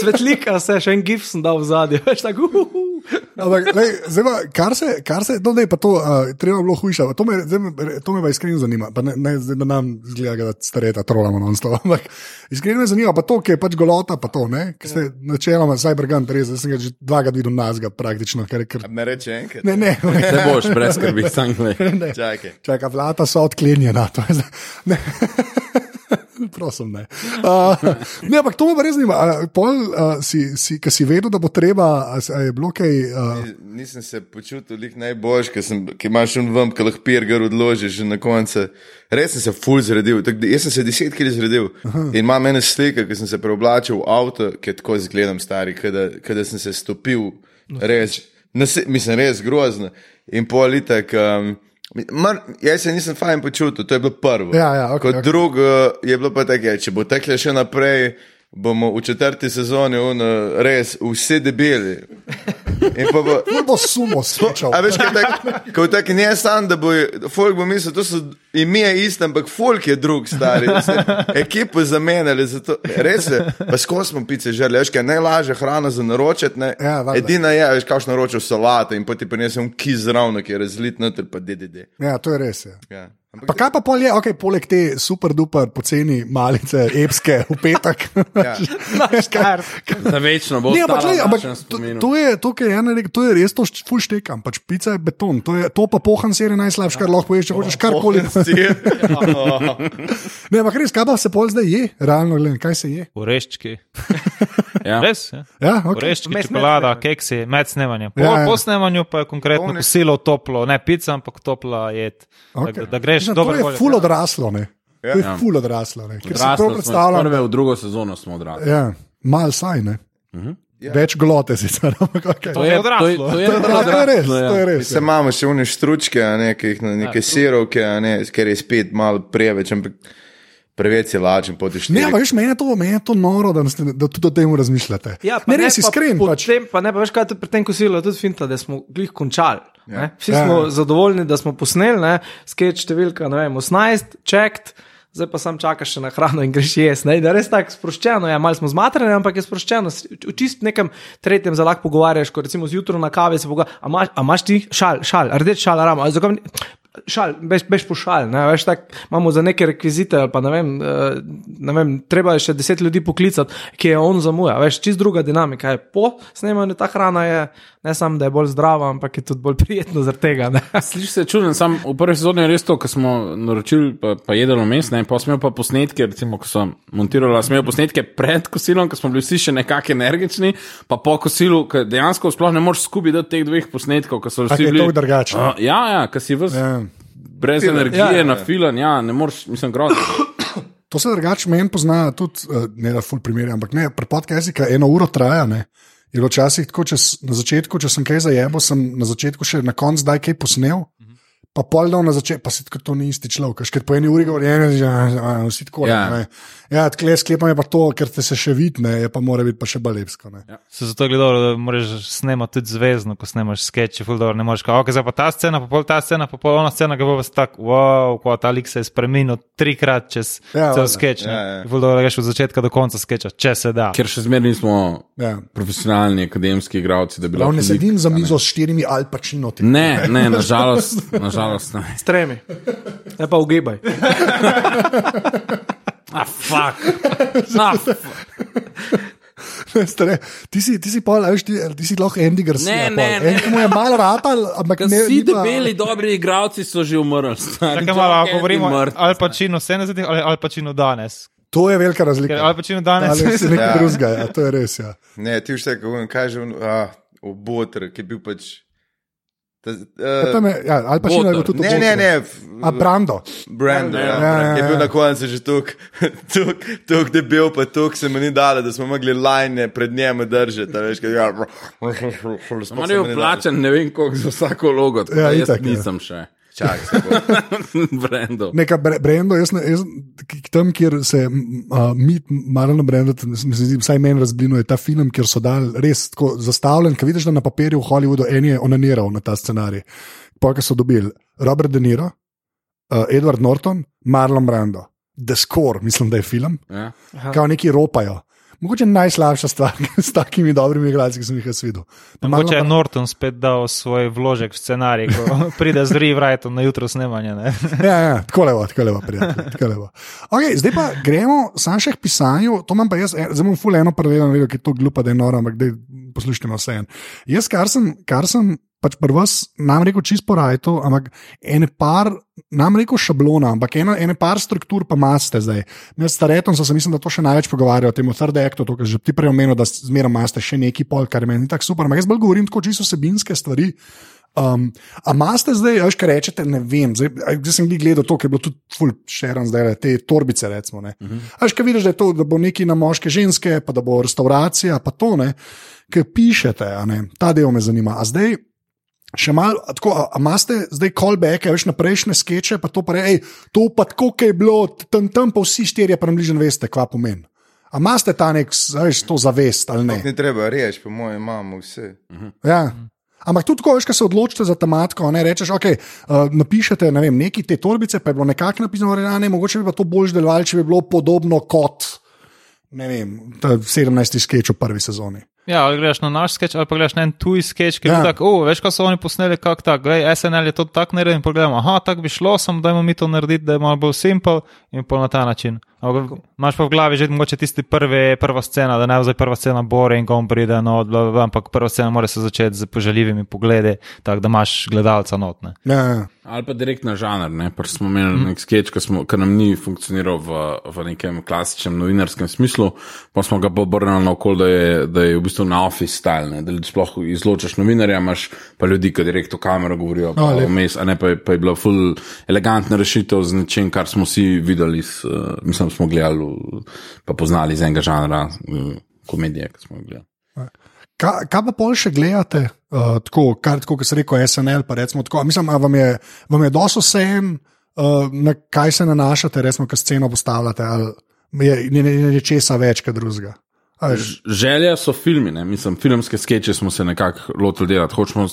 svetlika se, še en gif sem dal v zadje. Ampak, lej, zdaj pa, kar se, kar se, no, ne, pa to, uh, treba bilo hujša, to me, zdaj, to me pa iskreno zanima, pa ne, ne zdaj, da nam zgleda, da stareta trolamo non stop, ampak iskreno me zanima, pa to, ki je pač golota, pa to, ne, ki se načeloma, zdaj brgant, res, zdaj sem ga že dvakrat videl nazga praktično, ker, ker Me reče enkrat. ne, ne, ne. Ne boš, brez skrbi, sam gledaj. Čakaj. Čakaj, vrata so odklenjena. Ne. Prosim, ne. Uh, ne, ampak to me pa res zanima. Pol, uh, si, si, ki si vedel, da bo treba, a, a je bilo kaj. Uh, Nisem se počutil ker sem- ki imaš un vam, ki lahko pirger odložiš in na koncu. Res sem se full zredil, tak, da- jaz sem se deset kili zredil. In imam ene slike, ki sem se preoblačil v avto, ki tako izgledam stari, kada sem se stopil, res, nase, mislim, res grozno. In politek. Um, Mar, jaz se nisem fajn počutil, to je bilo prvo. Ja, ja, okej, Kot okej. drugo je bilo pa tako, ja, če bo tekle še naprej, bomo v četrti sezoni un, res vsi debeli. In pa bo, bo sumo slišal. A veš, kaj tak, ko tak ne sam, da bo folk bo mislil, to so ime iste, ampak folk je drug, stari. Ekipo zamenjali, zato res je, pa skozi smo pice želeli, veš, kaj je najlažja hrana za naročiti, ne. Ja. Edina je, veš, kakšno naročil solate in potem prinesem kiz ravno, ki je razlit noter, pa DDD. Ja, to je res. Ja. Ja. Ampak, Pa kaj pa pol je, okay, poleg te super duper poceni malice, epske v petek? Ja. Veš, kaj- Za večno bo Ne, ampak, v ampak to, to, je, to, kar je ena to je res to št- ful štekam. Pač pica je beton, to, je, to pa pohan ser je najslabše, kar lahko poješ, če hočeš karkoli. Ne, ampak res, kaj pa se pol zdaj je, realno gledano, kaj se je. Oreščki. Ja. Res? Ja. Ja, okay. Oreščki, med čokolada, snemanjem. keksi, med snemanjem. Po, Ja, ja, ja. po snemanju pa je konkretno Polni- kosilo toplo, ne pica, ampak topla jed. Okay. Da, da greš Mislim, dobro. To je ful odraslo, ne. To je Ja. ful odraslo, ne. Ker si Odrasli prav smo, predstavljam. Prve v drugo sezono smo odrasli. Ja, mal saj, ne. Ja. Več glote sicer, ampak okay. To je odraslo. To je, To je, to je res, odraslo, ja. to je res. Se imamo še une štručke, ne, ki jih na neke sirovke, ne, ker je spet malo preveč, ampak preveč je lačen, potiš Ne, ampak veš, meni je to, meni je to noro, da, ste, da tudi o tem razmišljate. Ja, pa ne, res pa iskren. po Pač. Tem, pa ne, pa veš, kaj je tudi pri tem kosilu, je tudi finta, da smo glih končali. Ja. Vsi Ja. smo zadovoljni, da smo posneli, ne, skeč številka, ne vem, 18, čekt. Zdaj pa sam čakaš še na hrano in greš jesti. ne, Da je res tako sproščeno, ja, malo smo zmatrani, ampak je sproščeno. V čist nekem tretjem se lahko pogovarjaš, ko recimo zjutraj na kavi se pogovarjaš. A imaš- ti šal, šal, rdeč šal, ramo, a zakaj šal, bež, bež po šal, ne, veš, tak, imamo za neke rekvizite, ali pa ne vem, eh, ne vem, treba je še deset ljudi poklicati, ki je on zamuja, veš, čist druga dinamika je. Po snemanju ta hrana je ne samo, da je bolj zdrava, ampak je tudi bolj prijetna zaradi tega. Ne. Slišiš se čuden, sam v prvi sezoni je res to, ko smo naročili, pa, pa jedelo mes, ne, pa smo imeli pa posnetke, recimo, ko so montirali, smo imeli posnetke pred kosilom, ko smo bili vsi še nekako energični, pa po kosilu, ker dejansko sploh ne moreš skupaj dati teh dveh posnetkov, ko so Tako vsi bili. to drugače. Uh, ja, ja, ker si vse Ja. Brez energije, Ja, ja, ja, na filan, ja, ne moreš, mislim, grozno. To se drugače meni pozna tudi, uh, ne da ful primerja, ampak ne, pri podkastu, ki eno uro traja. Ne. Je bilo včasih tako, če, na začetku, če sem kaj zajel, sem na začetku še na koncu zdaj kaj posnel. Pa pol dan na začetku, pa se tako to ni isti človek, ker po eni uri govori, eno, vsi tako. Ja. Ja, ja tle sklepam je pa to, ker te se še vidi, ne, je pa mora biti pa še balepsko. Ne. Ja. Se zato gleda, da moraš snemati tudi zvezno, ko snemaš sketch, ful dobro, ne moreš kao, ok, zdaj pa ta scena, pa pol ta scena, pa pol ona scena, ki bo vas tak, wow, ko ta lik se je spremenil trikrat čez Ja, ja, cel sketch. Ja, Ja, ja. ja. Ful dobro, da greš od začetka do konca sketcha, če se da. Ker še zmeraj nismo Ja. profesionalni akademski igravci, da bi lahko. ne sedim za mizo s štirimi alpačino. Ne, ne, nažalost, nažalost ne. S tremi, ne pa ugibaj. Ah, fuck. Ah, fuck. Stare, ti si, ti si pol, a veš, ti, ti si lahko Andy Garcia. Ne, ne, pol. ne. En, ki mu je malo ratal, ampak ne. Vsi pa- debeli, dobri igravci so že umrli. Tako malo John govorimo Candy o mrtev. Al Pacino 70 ali Al Pacino danes. To je velika razlika. Ker Al Pacino danes Ali si nekaj Ja. drugega, ja, to je res. Ja. Ne, ti veš, kako kaže, obotr, ki je bil pač. Ta, Ja, tam uh, je, ja, ali pa še ne bo tudi ne, ne, ne. A Brando. Brand, ja, Ja, ja, ja, ki je bil ja. na koncu že tako debel, pa tako se mi ni dalo, da smo mogli lajne pred njim držati. a Veš, kaj, ja, mi ni dalo. plačen ne vem koliko za vsako logo, tako Ja, jaz itak, ja. nisem še. Bo. Brendo. Neka bre, Brendo, jaz, ne- jaz, tam, kjer se uh, mit Marlon Brando, mi zdi, vsaj meni razblino, je ta film, kjer so dal res tako zastavljen, ki vidiš, da na papirju v Hollywoodu en je onaniral na ta scenarij. Pojka so dobili Robert De Niro, uh, Edward Norton, Marlon Brando, The Score, mislim, da je film, Ja. kao neki ropajo. Mogoče najslabša stvar s takimi dobrimi igralci, ki sem jih jaz videl. Mogoče je Norton spet dal svoj vložek v scenarij, ko pride z rewritem na jutro snemanje. Ne? Ja, ja, tako levo, tako levo, prijatelj. tako levo. Okay, zdaj pa gremo samo še k pisanju. To imam pa jaz, en- zdaj bom ful eno prevedel, ki je to glupa, da je noro, ampak poslušajte me vse en. Jaz, kar sem, kar sem pač pri vas, nam rekel čisto po rajtu, ampak ene par, nam rekel šablona, ampak eno, ene par struktur pa imate zdaj. Jaz s Taretom sem se, mislim, da to še največ pogovarjal o tem, third actu, to, kar že ti prej omenil, da zmeraj imate še neki pol, kar je meni tako super. Ampak jaz bolj govorim tako čisto vsebinske stvari. Um, a imate zdaj, veš, kaj rečete, ne vem, zdaj, zdaj sem gledal to, ker je bilo tudi full šeran, zdaj te torbice, recimo. Uh -huh. Veš, kaj vidiš, da, to, da bo neki na moške ženske, pa da bo restauracija, pa to ne, ker pišete, ne, ta del me zanima. A zdaj, še malo, tako, a, a imate zdaj callback, veš, na prejšnje skeče, pa to pa re, ej, to pa tako, kaj je bilo, tam, tam pa vsi štirje približno veste, kva pomeni. A imate ta nek, veš, to zavest ali ne? Ni treba reči, po mojem, imamo vse. Ja. Ampak tudi, ko veš, se odločite za tematiko, ne rečeš, ok, uh, napišete ne vem, neki te torbice, pa je bilo nekako napisano, da ne, mogoče bi pa to bolj delovalo, če bi bilo podobno kot, ne vem, ta 17. sketch v prvi sezoni. Ja, ali greš na naš sketch, ali pa greš na en tuj sketch, ki je Ja. tako, oh, veš, ko so oni posneli, kako tako, gledaj, SNL je to tako naredil in pogledamo, aha, tako bi šlo, samo dajmo mi to narediti, da je malo bolj simpel in pol na ta način. Ampak imaš pa v glavi že mogoče tisti prvi, prva scena, da ne bo zdaj prva scena boring, on pride, no, bla, bla, bla, ampak prva scena mora se začeti z požaljivimi pogledi, tako da imaš gledalca notne. Ja, ja. Ali pa direkt na žanr, ne? Pač smo imeli mm. nek sketch, ki, smo, ki nam ni funkcioniral v, v nekem klasičnem novinarskem smislu, pa smo ga obrnili na okolje, da, je- da je v bistvu na office style, ne? da sploh izločaš novinarja, imaš pa ljudi, ki direkt v kamero govorijo, pa O, lep. vmes, a ne pa je, pa je bila full elegantna rešitev z nečem, kar smo vsi videli, s, uh, mislim, smo gledali, pa poznali iz enega žanra, uh, komedije, ki smo jo gledali. Kaj, kaj pa pol še gledate, uh, tako, kar, tako kot se reče, SNL, pa recimo tako, mislim, a vam je, vam je dosto vsem, uh, na kaj se nanašate, recimo, kaj sceno postavljate, ali je ne, ne, ne česa več kot drugega. Želja so filmi, ne? mislim, filmske skeče smo se nekako lotili delati, hočemo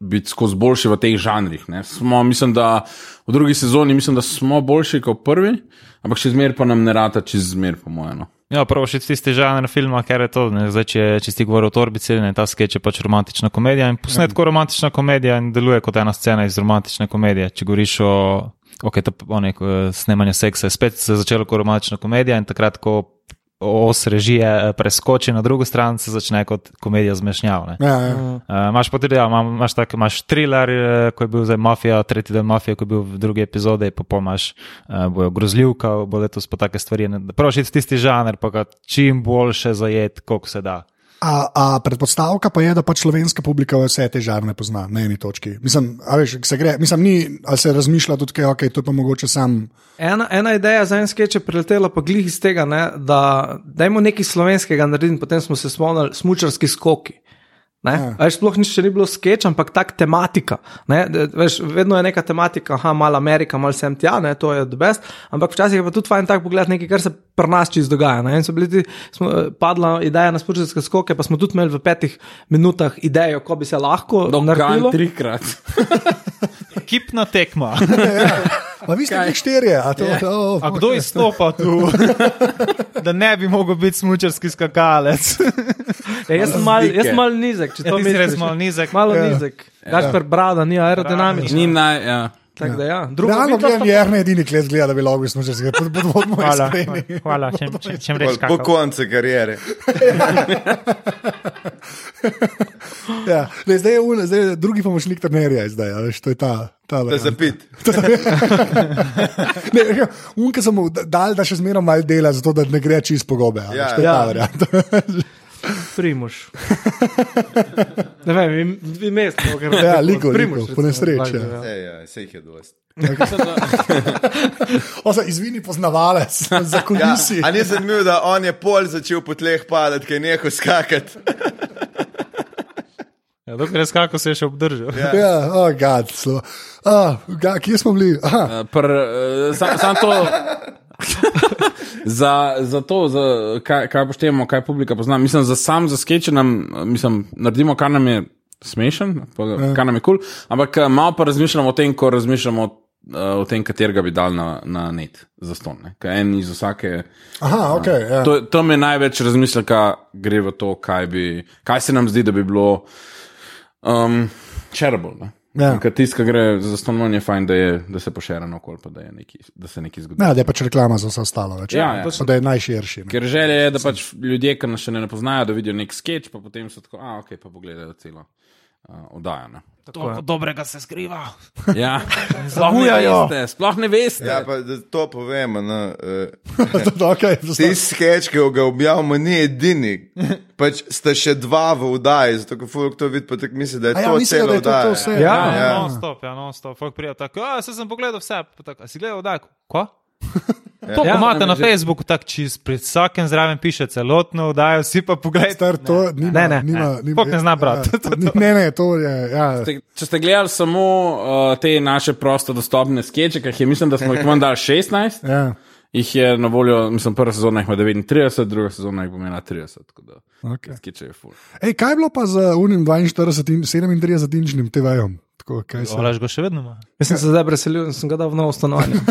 biti skozi boljši v teh žanrih. ne. Smo, mislim, da v drugi sezoni mislim, da smo boljši kot prvi, ampak še zmeraj pa nam ne rata čez zmer, po mojem. No. Ja, prvo še tisti žanr filma, ker je to, ne, zdaj, če, če si govoril o torbici, ne, ta sketch je pač romantična komedija in posnet kot romantična komedija in deluje kot ena scena iz romantične komedije. Če govoriš o, ok, to o nek, snemanju seksa, je spet se je začelo kot romantična komedija in takrat, ko os režije eh, preskoči na drugo stran, se začne kot komedija zmešnjav. ne. ja, ja. Uh, imaš pa tudi, ja, ima- imaš, tak, imaš thriller, eh, ko je bil zdaj mafija, tretji del mafije, ko je bil v drugi epizodi, pa pol imaš uh, bojo grozljivka, bo letos pa take stvari. še tisti žanr, pa ga čim boljše zajet, koliko se da. A, a predpostavka pa je, da pač slovenska publika vse te žarne pozna na eni točki. Mislim, veš, se gre, mislim, ni, ali se razmišlja tudi, kaj, okay, to je pa mogoče sam. Ena, ena ideja za en sketch je priletela pa glih iz tega, ne, da dajmo nekaj slovenskega narediti, potem smo se spomnili smučarski skoki. Ne? Ja. Ja. Veš, sploh ni še ni bilo sketch, ampak tak tematika. Ne? Veš, vedno je neka tematika, aha, malo Amerika, malo sem tja, ne? to je the best. Ampak včasih je pa tudi fajn tak pogled nekaj, kar se pri nas čisto dogaja. Ne? In so bili ti, smo, eh, padla ideja na smučarske skoke, pa smo tudi imeli v petih minutah idejo, ko bi se lahko naredilo. trikrat. Ekipna tekma. Pa vi ste bili štirje, a to je. Oh, A kdo izstopa tu, da ne bi mogel biti smučarski skakalec? Ja, jaz sem mal, jaz mal nizek, če Ja, to ti si res misliš. malo nizek. Malo Ja. nizek. Gašper Brada ni aerodinamičen. Ni naj, ja. Tako da ja. Drugo, Realno gledam, je ena edini klet gleda, da bi lahko smo že zgledali, pod bodmo Hvala, iskreni. hvala, če, če, če Pol- rečeš Po koncu karijere. Ja, ne, zdaj je un, zdaj je drugi pomočnik trenerja, zdaj, a veš, to je ta. ta Da za pit. Ne, un, ki sem mu dal, da še zmeraj malo dela, zato da ne gre čist po gobe. a Ja, veš, to je ja. ta varianta. Primuš. ne vem, vi, mestno, ker Ja, Ligo, Primož, Ligo, po nesreči, lahko, ja. Ej, ja, sej jih je dosti. Osa, izvini poznavalec za Ja, kulisi. a ni zanimivo, da on je pol začel po tleh padati, ker je nehal skakati. Ja, dokler je skakal, se je še obdržal. Ja. Ja, oh, gad, slo. Ah, ga, kje smo bili? Aha, Eh, Pr, uh, sam, sam to. Za, za to, za kaj, kaj poštejemo, kaj publika pozna. Mislim, za sam za skeče nam, mislim, naredimo, kar nam je smešen, pa, kar nam je kul, cool, ampak eh, malo pa razmišljamo o tem, ko razmišljamo eh, o tem, katerega bi dal na, na net za ston. ne. Ker En iz vsake. aha, ok. Ja. To, to mi je največ razmisleka, gre v to, kaj, bi, kaj se nam zdi, da bi bilo um, shareable. Ja. Ker tisto, kar gre za stanovanje, je fajn, da, je, da se pošera na okolje, pa da, je neki, da se nekaj zgodi. Ja, da je pač reklama za vse ostalo. Več, Ja, ja. Pa da je najširši. ne. Ker želja je, da pač ljudje, ki nas še ne poznajo, da vidijo nek sketch, pa potem so tako, a ok, pa pogledajo celo. uh, oddaja. Toliko dobrega se skriva. Ja, Zamujajo. Sploh ne veste. Ja, pa da to povemo. No, uh, Ti sketch, ki ga objavimo, ni edini. Pač sta še dva v oddaji, zato ko folk to vidi, pa tako misli, da je A ja, to mislijo, celo vse. Ja, Ja, ja. non stop, ja, non stop. Folk prija tako, a se sem pogledal vse, pa tako, a si gledal oddaj, ko? To, Ja, ko imate ne, na že- Facebooku, tako čist, pri vsakem zraven piše celotno oddajo, vsi pa pogledajte. Star, to nima, Ne, ne. nima, nima, Folk ne zna brati. Ja, to, ni- ne, ne, to je. Ja. Ste- Če ste gledali samo uh, te naše prosto dostopne skeče, ki jih je, mislim, da smo jih vam dali 16, Ja. jih je na voljo, mislim, prva sezona jih ima 39, druga sezona jih bo imela 30. tako da Okay. Skeče je full. Ej, kaj je bilo pa z unim 42 in 37 inčnim TV-jem? Tako, kaj se- Olež ga še vedno ima. Jaz sem se zdaj preselil in sem ga dal v novo stanovanje.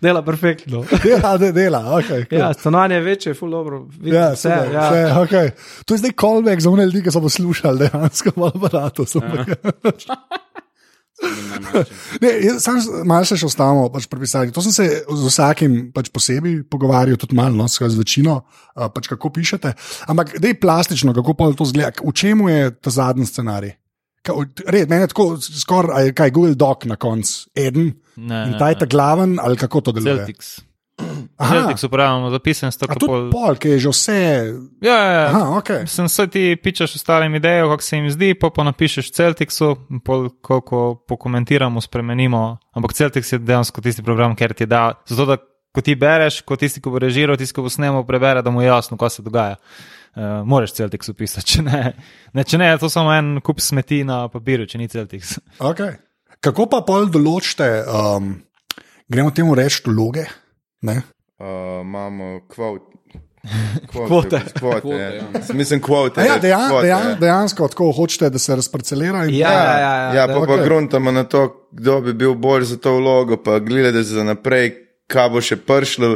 Dela perfektno. Dela, de, dela, okay, cool. Ja, stanovanje je večje, ful dobro. Vidim Ja, vse, super, ja. vse, okay. To je zdaj callback za one ljudi, ki so poslušali dejansko malo aparato. Ne, jaz sam malo se še ostamo pač pri pisanju. To sem se z vsakim pač posebej pogovarjal, tudi malo, no, s večino, uh, pač kako pišete. Ampak da je plastično, kako pa to zgleda. V čemu je ta zadnji scenarij? Red, meni je tako skoraj, je kaj Google Doc na koncu, eden. Ne, In ta je ta glaven, ali kako to deluje? Celtics. Celtics uporabljamo, zapisan a tako pol. pol, ki je že vse. Ja, ja, ja. Aha, ok. Sem se ti pičeš ostalim idejo, kako se jim zdi, pa pa napišeš Celticsu, pol, ko, ko pokomentiramo, spremenimo. Ampak Celtics je dejansko tisti program, ker ti da, zato da ko ti bereš, ko tisti, ki bo režiral, tisti, ki bo snemal, prebere, da mu je jasno, kaj se dogaja. Uh, moraš Celtics upisati, če ne, ne, če ne, je to samo en kup smeti na papirju, če ni Celtics. Okay. Kako pa pol določite, um, gremo temu reči, vloge? Ne? Uh, imamo kvot. Kvote. Kvote, Kvote, ja. ja. Mislim, kvote. A Ja, dejan, kvote, dejan, ja. dejansko tako hočete, da se razparcelira. In, Ja, ja, ja, ja, Ja, pa, pa okej. gruntamo na to, kdo bi bil bolj za to vlogo, pa gledate za naprej, kaj bo še prišlo,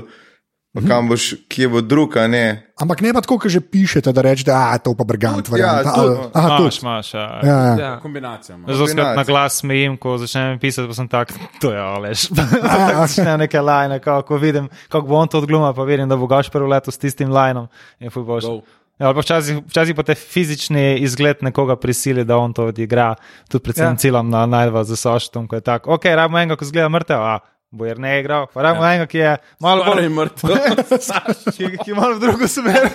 pa kam boš, kje bo druga, ne. Ampak ne pa tako, kot že pišete, da rečete, da je to pa brigant. Ja, varianta, tudi, ali- no. Aha, Maš, tudi. maš. Ja. Ja, ja. Ja. Kombinacija. Zelo skrat na glas smejim, ko začnem pisati, pa sem tak, to je alež. A, Začnem neke lajne, kako vidim, kako bo on to odgluma, pa vidim, da bo gaš prvo leto s tistim lajnom. In ful boš. Go. Ja, ali pa včasih, včasih pa te fizični izgled nekoga prisili, da on to odigra. Tudi predvsem Ja. ciljam na najdva za soštom, ko je tako, ok, rabimo enega, ko zgleda mrtev, a bojer ne igral, pa rabimo ja. enega, ki je malo bolj mrtev. ki, ki je malo v drugo smer.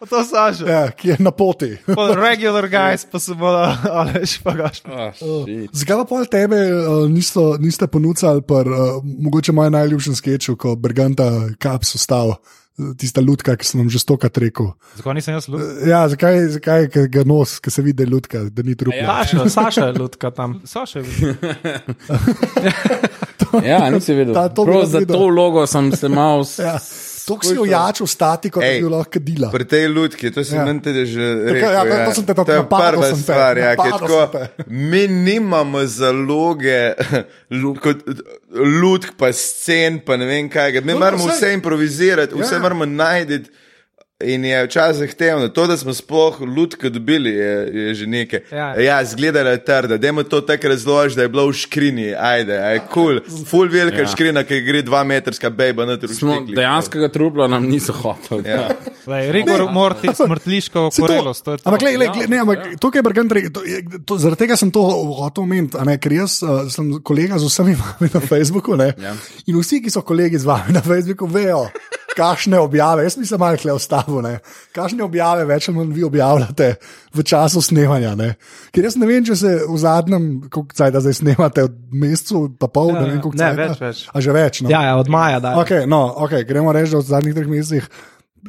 Pa to saša. Ja, ki je na poti. Pa Regular guys pa se bodo, alež pa gaš. Ah, shit. Zakaj pa pol tebe uh, nisto, niste ponudili, par, uh, mogoče moj najljubši sketch, ko Briganta Kaps ustal, tista lutka, ki sem vam že stokrat rekel. Zakaj nisem jaz lud? Ja, zakaj, zakaj ga nos, ki se vidi, da je lutka, da ni trup. Ja. Saša, Saša je lutka tam. Saša je bil. Ja, nisi vedel. Ta- to Prav za videl. to vlogo sem se mal. Ja. To si ojačil statiko, da Ej, bi bil lahko dila. Pri tej lutki, to sem Ja. ja. meni tudi že Tako, rekel. ja, to- sem te tako to je napadal prva stvar. Ja, ki je napadal tako, mi nimamo zaloge, kot lutk, pa scen, pa ne vem kaj. Mi No, moramo saj- vse improvizirati, vse Ja. moramo najti. In je včasih zahtevno, to, da smo sploh lutke dobili, je, je že nekaj. Ja. ja zgledala je trda, dajmo to tako razložiti, da je bilo v škrini, ajde, aj kul, cool. full velika Ja. škrina, ki gre dva metrska bejba na Smo trušnik. dejanskega trupla nam niso hoteli. Ja. Lej, rigor mortis, smrtliško Saj to- je. Ampak, glej, glej, Ja, glej, ne, ampak ja. to, kar je Brgant rekel, je- zaradi tega sem to hotel omeniti, a ne, ker jaz uh, sem kolega z vsemi vami na Facebooku ne, Ja. in vsi, ki so kolegi z vami na Facebooku, vejo, kakšne objave, jaz nisem malo kle ostavil, ne, kakšne objave več ali manj vi objavljate v času snemanja. Ne. Ker jaz ne vem, če se v zadnjem, koliko cajt zdaj snemate, v mesecu, pa pol, Ja, ne vem, ja. koliko Ne, cajta. več, več. A že več. No. Ja, ja, od maja da. Okay, no, okay, gremo reči, da v zadnjih treh mesecih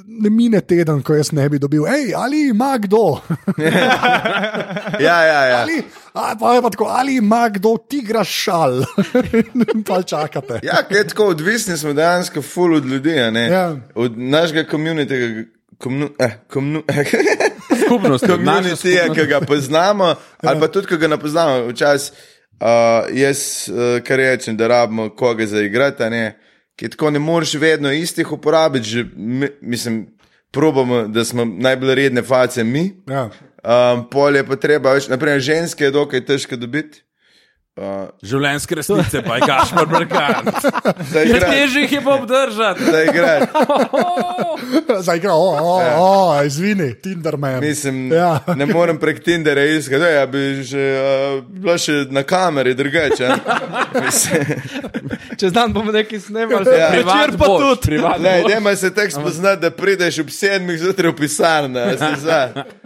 ne mine teden, ko jaz ne bi dobil, hej, ali ima kdo. ja, ja, ja. ali, a, pa pa tako, ali ima kdo tigra šal. In pa čakate. Ja, kaj tako, odvisni smo dejansko full od ljudi, a ne? Ja. Od našega komunitega. Komnu, eh, komnu, Skupnost, komunitija, ki ga poznamo, ali pa tudi, ki ga ne poznamo. Včasih uh, jaz, uh, kar rečem, da rabimo koga zaigrati, a ne, ki tako ne moreš vedno istih uporabiti, že, mi, mislim, probamo, da smo najbolj redne face mi. Ja. Um, pol je pa treba več, naprimer, ženske je dokaj težko dobiti. Uh, Življenjske resnice, pa je kašmar da igraš, Težje jih je pa obdržati. da igraš. Zdaj gre, o, o, o, izvini, Tinderman. Mislim, Ja. ne morem prek Tindera iskati, da ja, bi že uh, bila še na kameri drugače. Čez dan bomo nekaj snemali, Ja. večer pa boš, tudi. ne, boš. dajmo se tek spoznati, da prideš ob sedmih zjutraj v pisarno.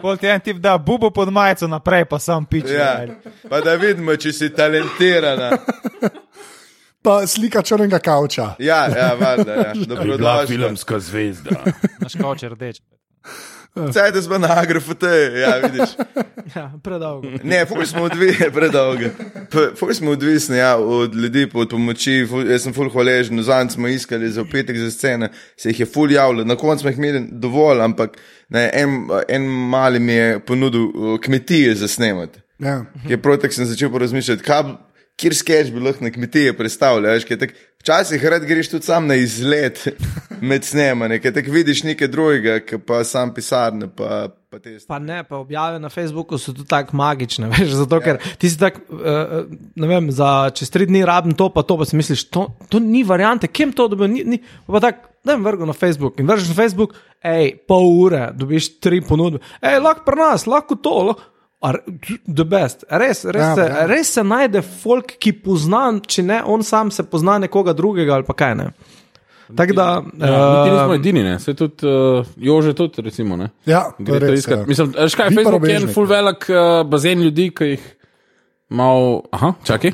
Pol ti en tip da bubo pod majico naprej, pa sam piče. Ja. Pa da vidimo, če si talentirana. Pa slika črnega kavča. Ja, ja, valjda, ja. dobrodošla. zvezda. Naš kavč je rdeč. Cajt smo na agrofote, ja, vidiš. Ja, predolgo. Ne, ful smo odvisni, predolgo. F- Ful smo odvisni ja, od ljudi, od pomoči. Ful, jaz sem ful hvaležen, zanj smo iskali za petek za scene, se jih je ful javljalo. Na koncu smo jih imeli dovolj, ampak ne, en, en mali mi je ponudil uh, kmetije za snemati. Ja. Je protek sem začel porazmišljati, kaj, kjer sketch bi lahko na kmetije predstavljal. tak- Včasih rad greš tudi sam na izlet med snemanjem, ker tako vidiš nekaj drugega, pa sam pisarne. Pa, pa te stvari. Pa ne, pa objave na Facebooku so tudi tako magične, veš, zato ker ti si tako, uh, ne vem, za čez tri dni rabim to, pa to, pa si misliš, to, to ni variante, kim to dobijo, ni, ni, pa tako, da jim vrgo na Facebook in vržeš na Facebook, hej, pol ure, dobiš tri ponudbe, hej, lahko pri nas, lahko to, lahko. A re- The best, res, res, Ja, se, ja. res se najde folk, ki pozna, če ne on sam se pozna nekoga drugega ali pa kaj ne. Tako da, Ja, mi nismo uh, edini, ne. Se tudi, uh, Jože tudi, recimo, ne. Ja, Gre je to res, iskat. ja. Mislim, veš kaj, Vi pa Facebook je en full ja. velik uh, bazen ljudi, ki jih malo. Aha, čakaj.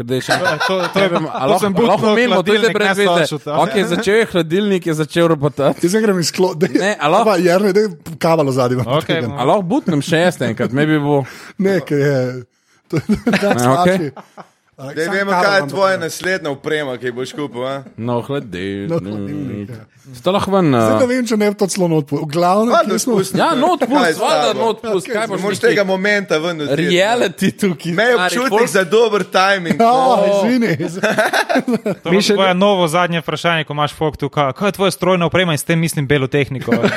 Ker da je še To, to, to, A to sem lahko- lahko menimo, to je brez ne veze. to. Ok, začel je hladilnik, je začel robotati. Jaz grem izklopiti. Ne, a lahko- Jerne, da je kavalo zadnji. Ok, A lahko butnem še enkrat, me bi bo. Ne, ker je. To je več Ja, okej. slači. A, Dej, sam vemo, kaj je tvoja naslednja uprema, ki boš kupil. a? No, No, hladilnik. hladilnik, ja. Ste lahko ven. Zdaj ne Uh, vem, če ne bi to celo glavnem, Valjda kje smo. spusti. ja, not pust, je tabo? not pust, kaj Ne boš neki tega momenta ven. vzeti. Reality tukaj. Imej stari, občutek za dober timing. Ja, Oh. izvini. To je tvoje novo zadnje vprašanje, ko imaš folk tu, kaj, je tvoja strojna oprema in s tem mislim belo tehniko, eh,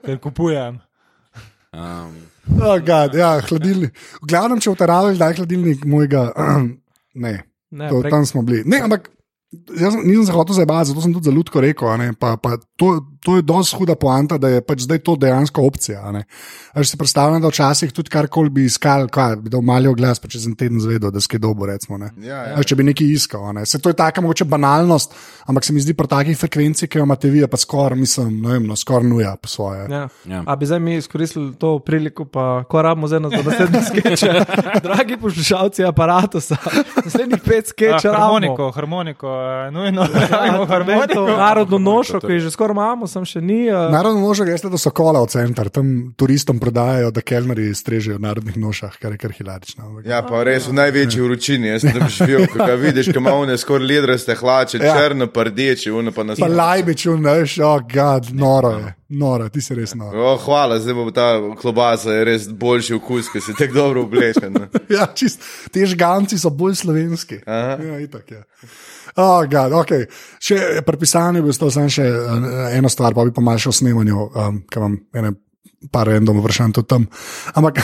ker kupujem. Um, Oh, God, ja, hladilnik. V glavnem, če utaravaš, da je hladilnik mojega. Ne, ne, to, prek, tam smo bili. Ne, ampak jaz sem- nisem se hotel zabavati, zato sem tudi za ljudsko rekel. a ne, Pa, pa to, to je dosti huda poanta, da je pač zdaj to dejansko opcija. a ne. A že si predstavljam, da včasih tudi karkoli bi iskal, kaj, bi dal mali oglas, pa čez en teden zvedel, da skaj dobo. Recimo, ne. Ja, ja. A Če bi nekaj iskal. a Ne. Se, to je taka mogoče banalnost, ampak se mi zdi pri takih frekvencih, ki jo imate vi, je pa skoraj, mislim, ne vem, no, skoraj nuja po svoje. Ja. Ja. A bi zdaj mi izkoristili to priliko, pa ko rabimo zdaj na naslednji skeč. Dragi poslušalci aparata, naslednjih pet skečev. harmoniko, harmoniko, eh, nujno rabimo harmoniko. Narodno nošo, ki že skoraj imamo, sem še ni. Uh, Narodno nožo greš do Sokola v center, tam turistom prodajajo, da kelneri strežejo v narodnih nošah, kar je kar hilarično. ampak- Ja, pa res v največji vročini. Jaz sem tam živel, ko ga vidiš, ko ima one skoraj ledraste hlače, Ja. črno pa rdeče, ono pa nas. Pa lajbič, veš, oh, gad, noro je, noro, ti si res noro. O, hvala, zdaj bo ta klobasa je res boljši okus, ker si tako dobro oblečen. ne. Ja, čist, te žganci so bolj slovenski. Aha. Ja, itak, ja. Oh, God, okay. Še pri pisanju bi ostal samo še uh, eno stvar, pa bi pa malo še o snemanju, um, ker imam ene par random vprašanj tudi tam. Ampak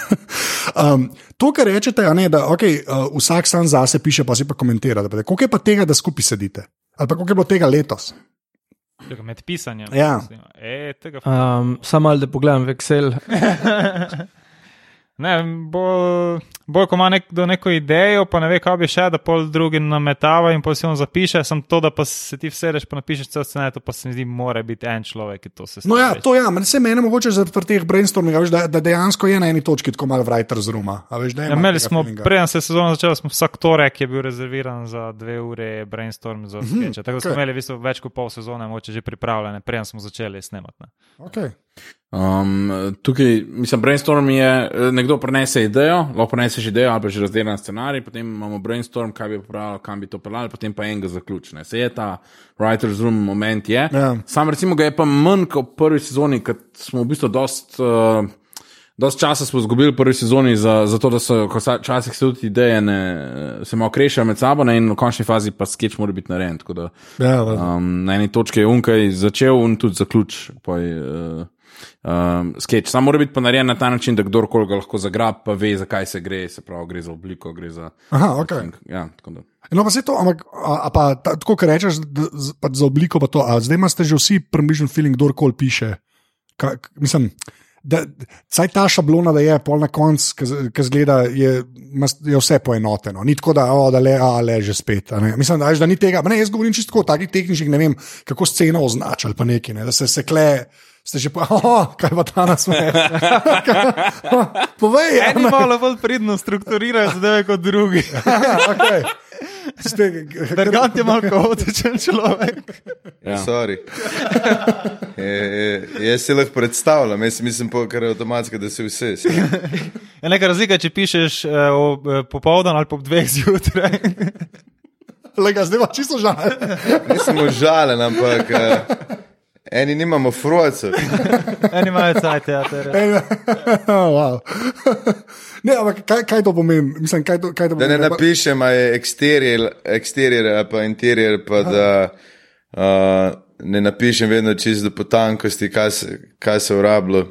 um, to, kar rečete, ne, da okay, uh, vsak sam zase piše, pa si pa komentira. Koliko je pa tega, da skupaj sedite? Ali pa koliko je bilo tega letos? Med pisanjem. Ja. E, um, Samo malo, da pogledam v Excel. Ne, bolj, bolj ko ima nekdo neko idejo, pa ne ve, kaj bi še, da pol drugi nametava in pol si on zapiše, sem to, da pa se ti vsedeš, pa napišeš cel scenarij, to pa se mi zdi, mora biti en človek, ki to se No, ja, to ja, se meni mogoče zaradi teh brainstorming, a veš, da, da dejansko je na eni točki tako malo writer's room. a veš, Ja, imeli smo, preden se je sezona začela, smo vsak torek je bil rezerviran za dve ure brainstorm za sketche. Tako da smo okej. imeli v bistvu več kot pol sezone, mogoče že pripravljene, preden smo začeli snemati. ne. Okay. Um, tukaj, mislim, brainstorm je, eh, nekdo prenese idejo, lahko preneseš idejo ali pa že razdeljen scenarij, potem imamo brainstorm, kaj bi popravili, kam bi to pelali, potem pa enega zaključne. Se je ta writer's room moment, je. Ja. Sam recimo ga je pa manj kot v prvi sezoni, ker smo v bistvu dost. Uh, Dost časa smo izgubili v prvi sezoni, za, za to, da so včasih se tudi ideje ne, se malo krešajo med sabo, ne, in v končni fazi pa sketch mora biti narejen. da, Ja, um, na eni točki je unkaj začel in tudi zaključ. pa je, Uh, um, sketch. Samo mora biti pa narejen na ta način, da kdorkoli ga lahko zagrab, pa ve, zakaj se gre, se pravi, gre za obliko, gre za. Aha, ok. Ja, tako da. No, pa se to, ampak, a, a pa ta, tako, kar rečeš, da, za obliko, pa to, a zdaj imate že vsi približen feeling, kdorkoli piše. Ka, mislim, da saj ta šablona, da je pol na koncu, ki zgleda, je, je vse poenoteno. Ni tako, da, o, da le, a, le že spet. Mislim, da, da ni tega. Ne, jaz govorim čisto tako, takih tehničnih, ne vem, kako sceno označiti, pa nekaj, ne, da se sekle. Ste že pa, oh, kaj pa ta nasmeh. Povej, ja, Eni malo bolj pridno strukturirajo zadeve kot drugi. okay. Bergant je malo kaotičen človek. Ja. Sorry. Je, jaz si lahko predstavljam, jaz mislim, kar je avtomatsko, da si vse. Je neka razlika, če pišeš uh, ob, uh, popoldan ali po dveh zjutraj. Lega, zdaj pa čisto žal. Nisem užalen, ampak uh, eni nimamo frojcev. Eni imajo cajt, ja. ter- wow. Ne, ampak kaj, kaj to pomeni? Mislim, kaj to, kaj to Da ne pomeni? napišem, a je eksterior, eksterior ali pa interior, pa da uh, ne napišem vedno čisto do potankosti, kaj se, kaj se urablja.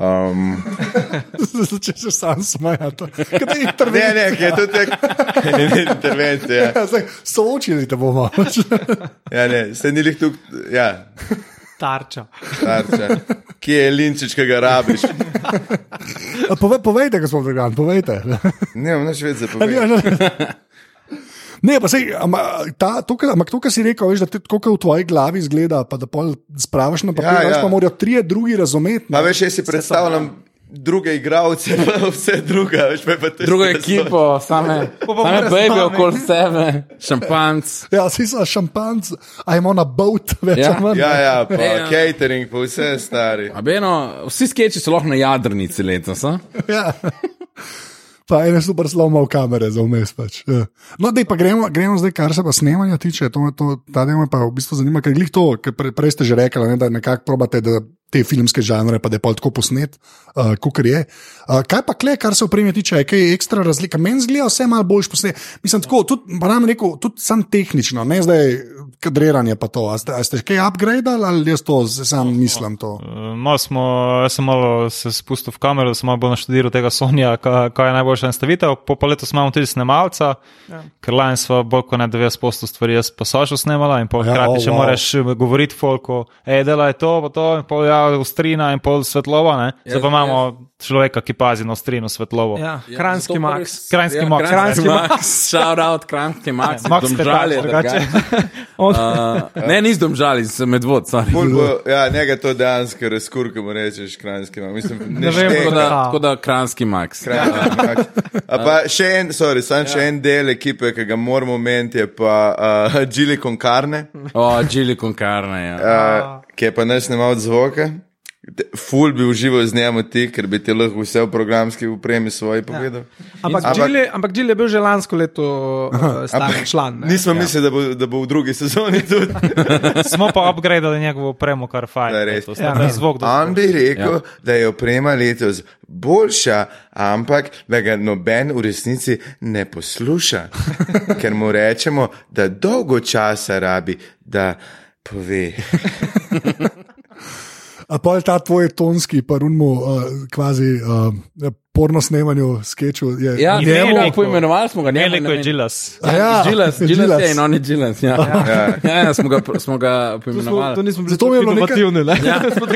Um, Če se sam smejati. Kaj je ne, intervencija? ne, ki je to tek intervencija. Ja, zdaj, Soočili te bomo. Ja, ne, ste nili tu, ja, Tarča. tarča. Kje je linčič, ki ga rabiš? Pove, povejte, gospod Dragan, povejte. Ne, veš več za Ja, povedati. Ne, pa sej, ampak ta, to, kar- si rekel, veš, da ti tako v tvoji glavi izgleda, pa da pol spravaš na papir, Ja, ja, ja. ja. pa morajo trije drugi razumeti. Pa ne. veš, jaz si predstavljam druge igralce, pa vse druga, veš, pa pa te Drugo ekipo, same, pa same baby okoli sebe, šampanc. Ja, si so šampanc, a imamo na boat, več Ja. ali manj. Ja, ja, pa Ja. catering, pa vse stari. A Beno, vsi skeči so lahko na jadrnici letos. a? Ja. Pa ene super slomov kamere za vmes. Pač. Ja. No, dej, pa gremo, gremo zdaj, kar se pa snemanja tiče. To, to, ta del me pa v bistvu zanima, ker glih to, ker pre, prej ste že rekli, ne, da nekako probate da te filmske žanre, pa da je pol tako posnet, uh, kot je. Uh, kaj pa kle, kar se opreme tiče, je kaj ekstra razlika. Meni zgleda vse malo boljš posnet. Mislim, tako, tudi, pa nam rekel, tudi sam tehnično, ne zdaj kadriranje pa to. A ste, a ste kaj upgradali ali jaz to sam mislim to? Malo smo, jaz sem malo se spustil v kamero, sem malo bolj naštudiral tega Sonja, kaj, kaj je najboljša nastavitev. Po pa letu imamo tudi snemalca, ja. ker lani smo bolj kot ne 90% stvari jaz pa Sašo snemala in pol Ja, hkrati o, še wow. moraš eh, govoriti folko, hej, dela je to, pa to, in pol ja, ustrina in pol svetlova, ne. Zdaj pa imamo človeka, ki pazi na ustrino svetlovo. Ja, Kranski zato Max. Kranjski ja, Max. Kranjski Max. Shout out, Kranjski Max. Max Domžal je Petač, drugače. Uh, ne, nis domžali, sem medvod, Bo, ja, njega to dejansko razkurka, mu rečeš, kranjski. ima. Mislim, ne, Ne vem. Tako da, Ja. tako da Kranjski Max. Kranjski. A pa še en, sorry, sam še en del ekipe, ki ga moramo omeniti, je pa uh, Gili Concarne, O, Gili Concarne, ja. uh, ki je pa naš snimal zvoke. Ful bi užival z njim ti, ker bi ti lahko vse v programski upremi svoji povedal. ampak Ampak- Gilly ampak Gilly je bil že lansko leto uh, star član. ne. Nismo mislili, da bo, da bo v drugi sezoni tudi. Smo pa upgradili njegovo opremo, kar fajn. Da, res. letos, da je zvok dosti On bi rekel, ja. da je oprema letos boljša, ampak da ga noben v resnici ne posluša, ker mu rečemo, da dolgo časa rabi, da pove. A pa je ta tvoj tonski, pa runmu, uh, kvazi uh, porno snemanju, sketchu. Je, Ja, Ni njemu, veliko. poimenovali smo ga, ne je vem. Gilas. A ja, Gilas, Gilas Gilas. je in on je Gilas. Ja, ja. ja, ja smo, ga, smo ga To, smo, poimenovali. to nismo bili Zato mi je bilo. Ne? Ja. smo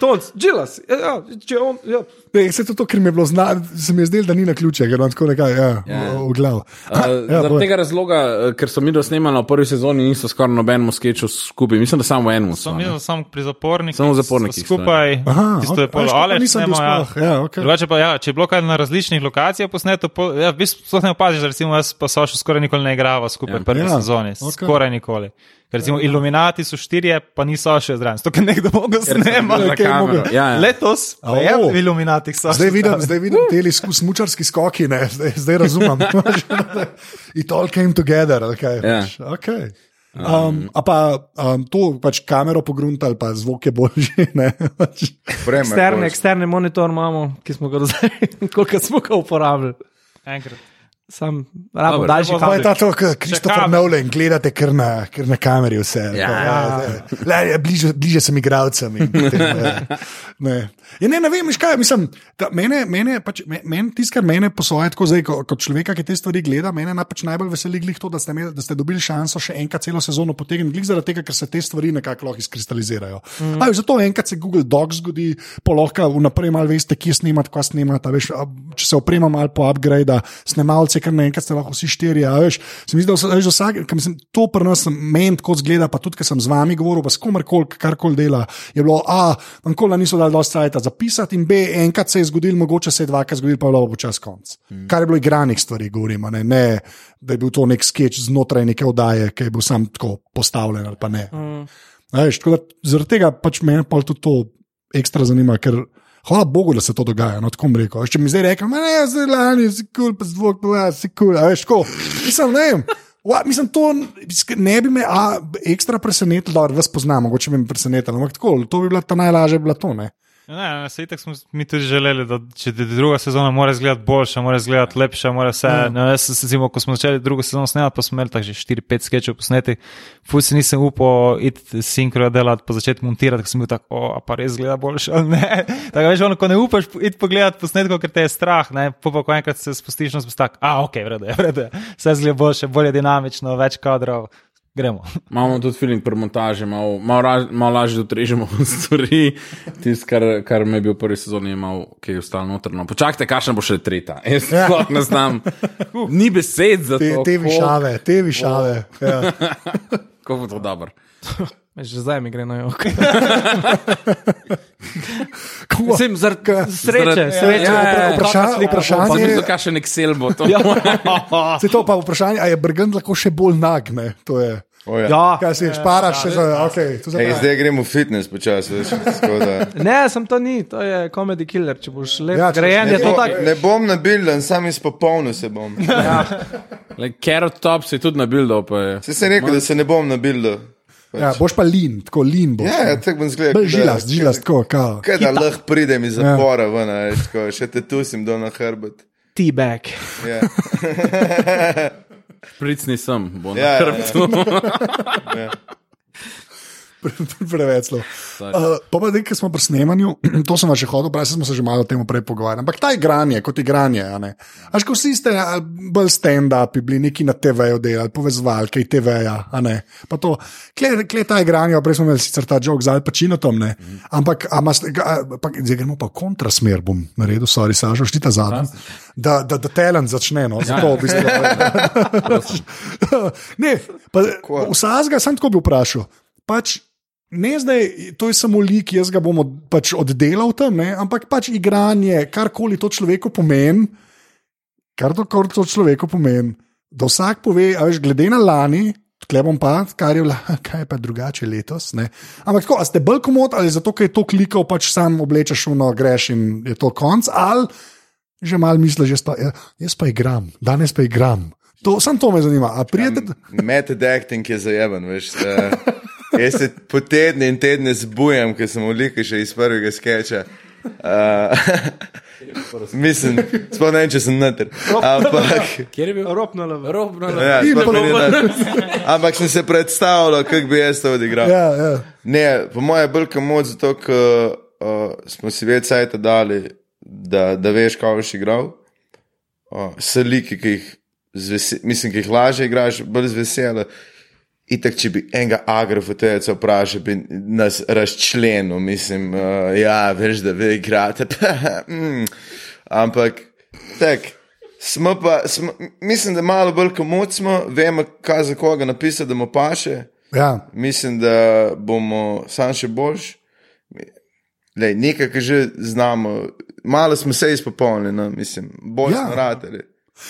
Tons, Gilas, ja, ja, če on, ja. Ne, se to, ker mi je bilo znano, se mi je zdelo, da ni na ključe, ker imam tako nekaj ja, Ja. v, v glavu. Uh, ja, zaradi tega razloga, ker so mi dosnemali v prvi sezoni, niso skoraj nobenemu sketchu skupaj. Mislim, da samo v enem. so, Sem ne. mislil samo pri zapornikih. Samo zapornikih Skupaj. Aha, Tisto je ok, pol veš, to pa Aleš nisem bil snemal, ja. sploh, ja, ok. Drugače pa, ja, če je bilo kaj na različnih lokacijah posneto, pol, ja, v bistvu sploh ne opaziš, da recimo jaz pa Sašo skoraj nikoli ne igrava skupaj v prvi Ja, sezoni. ok. Skoraj nikoli. Ker recimo Illuminati so štirje, pa ni Sašo zraven. To, ker nekdo bil snemati. za kamero. Ja, ja. Letos pa je Au. v Illuminatih Sašo. Zdaj vidim, zdaj vidim te smučarski skoki, ne, zdaj, zdaj razumem. It all came together. Okay, Ja. okay. Um, a pa um, to pač kamero pogruntali, pa zvok je boljši. ne, pač. Eksterne, boljša. eksterne monitor imamo, ki smo ga zdaj, koliko smo ga uporabljali. Enkrat. Sam rabo daljši bo- Pa je ta to, kot Kristofer. Nolan, gledate kar na, kar na kameri vse. Ja. Tako, Le, ja, bliže, bliže sem potem, eh, Ne. Ja, ne, ne vem, veš kaj, mislim, ta, mene, mene, pač, me- meni tisto, kar mene posloje tako zdaj, ko, kot človeka, ki te stvari gleda, mene pač najbolj veseli glih to, da ste, imeli, da ste dobili šanso še enkrat celo sezono potegniti, glih zaradi tega, ker se te stvari nekako lahko izkristalizirajo. Mm. A, zato enkrat se Google Docs zgodi, polahka vnaprej malo veste, kje snemati, kva snemati, veš, če se oprema malo po upgrade, snemalce, ker naenkrat ste lahko vsi štirje, a veš, se mi zdi, da veš, vsak, ker mislim, to pri nas meni tako zgleda, pa tudi, ker sem z vami govoril, pa s komerkoli, karkoli dela, je bilo, a, manjkola niso dali dosti cajta zapisati in B, enkrat se je zgodil, mogoče se je dvakrat zgodil, pa je bilo počas konc. Mm. Kar je bilo igranih stvari, govorimo, ne, ne, da je bil to nek sketch znotraj neke oddaje, ki je bil sam tako postavljen ali pa ne. Mm. Veš, tako da zaradi tega pač me pa tudi to ekstra zanima, ker hvala Bogu, da se to dogaja. No, tako bom rekel. Če mi zdaj reče, ne, zdaj lani si kul, cool, pa zvok, pa si kul, cool, veš, ko. Mislim, ne vem. Wa, mislim, to ne bi me a, ekstra presenetilo, da vas poznam, mogoče bi me presenetilo. Ampak tako, to bi bila ta najlažja, bi bila to. Ne? Ne, ne, se itak smo mi tudi želeli, da če druga sezona mora izgledati boljša, mora izgledati lepša, mora vse. Ja. No, jaz, se- recimo, ko smo začeli drugo sezono snemati, pa smo imeli tako že 4-5 sketchov posnetih, fus si nisem upal iti sinkro delati, pa začeti montirati, ker sem bil tako, o, a pa res gleda boljše ali ne. Tako veš, ono, ko ne upaš iti pogledati posnetkov, ker te je strah, ne, pa pa ko enkrat se spustiš, no, si tak, a ok, vrede, vrede, vse zgleda boljše, bolje dinamično, več kadrov, gremo. Imamo tudi feeling pri montaži, malo, malo, malo lažje odrežemo stvari. Tisto, kar, kar me je bil v prvi sezoni, malo, ki je ostalo notrno. Počakajte, kakšna bo še tretja. Jaz sploh ne znam. Ni besed za Te, to. te koliko- višave, te višave. Ja. Kako bo to dobro. Že zdaj mi gre na jok. Ko- Mislim, zaradi sreče, Zaradi- sreče. Ja, ja, ja. Vpraša- vprašanje- Pa mislim, kakšen Excel bo to. Se to pa vprašanje, ali je Brgant lahko še bolj nag? Ne? To je. O, ja. Ja, Kaj si šparaš še za. Okay, to za Ej, zdaj gremo v fitness počasi. da- ne, sem to ni, to je komedi killer. Če boš lep, Ja, ja, grejen, je Ne, to bo, tako. ne bom nabilden, sam izpopolnil se bom. Like, Carrot Top se je tudi nabildal. je- Se sem rekel, da se ne bom nabilden. Ja, boš pa lin, tako lin boš. Ja, ja tako bom zgledal. Žilast, žilast, tako. kao. Kaj da lahko pridem iz zapora, ven, a veš, tako, še te tusim dol na hrbet. T-bag. Ja. Pricni sem, bo na Ja, ja, ja. Preveč zelo. Uh, pa pa nekaj smo pri snemanju, to sem še hodil, prej smo se že malo o tem prej pogovarjali. Ampak ta igranje, kot igranje, a ne. Až ko vsi ste bolj stand-upi, bili neki na TV-ju delali, povezovali, kaj TV-ja, a ne. Pa to, kle, kle ta igranje, prej smo imeli sicer ta jok za Alpačino tam, ne. Ampak, a mas, a, pa, zdaj gremo pa v kontrasmer, bom naredil, sorry, Sažo, štita zadnji. Da, da, da talent začne, no, zato v bistvu. ne, pa vsakega sem tako bi vprašal. Pač, ne zdaj, to je samo lik, jaz ga bom od, pač oddelal tam, ne, ampak pač igranje, karkoli to človeku pomeni, kar to, kar to človeku pomeni, da vsak pove, a veš, glede na lani. Klebom pa, kar je, bila, kaj je pa drugače letos. Ne? Ampak, tako, a ste bolj komod ali zato, ker je to klikal, pač sam oblečeš v no, greš in je to konc, ali že malo misliš, jaz, pa- ja, jaz pa igram, danes pa igram. To, sam to me zanima. Prijete, Method acting je zajeven, veš. Da, jaz se po tedne in tedne zbujam, ker sem ulika še iz prvega sketcha. Uh, mislim, sploh ne vem, če sem noter. Ampak, Kjer je bil? Robno. ja, pa- mi ni noter. ampak sem se predstavljal, kako bi jaz to odigral. ja, ja. Ne, po mojem je bolj komod, zato ker uh, smo si več sajta dali, da, da veš, kaj boš igral. Uh, so liki, ki jih, mislim, ki jih lažje igraš, bolj z veseljem. Itak, če bi enega agrofotejca vprašal, bi nas razčlenil, mislim, uh, ja, veš, da vi igrate. Mm. Ampak, tak, smo pa, smo, mislim, da malo bolj komod smo, vemo, kaj za koga napisati, da mu paše. ja. Mislim, da bomo sam še boljši. Lej, nekaj, kar že znamo, malo smo se izpopolnili, no, mislim, bolj Ja. smo rateli.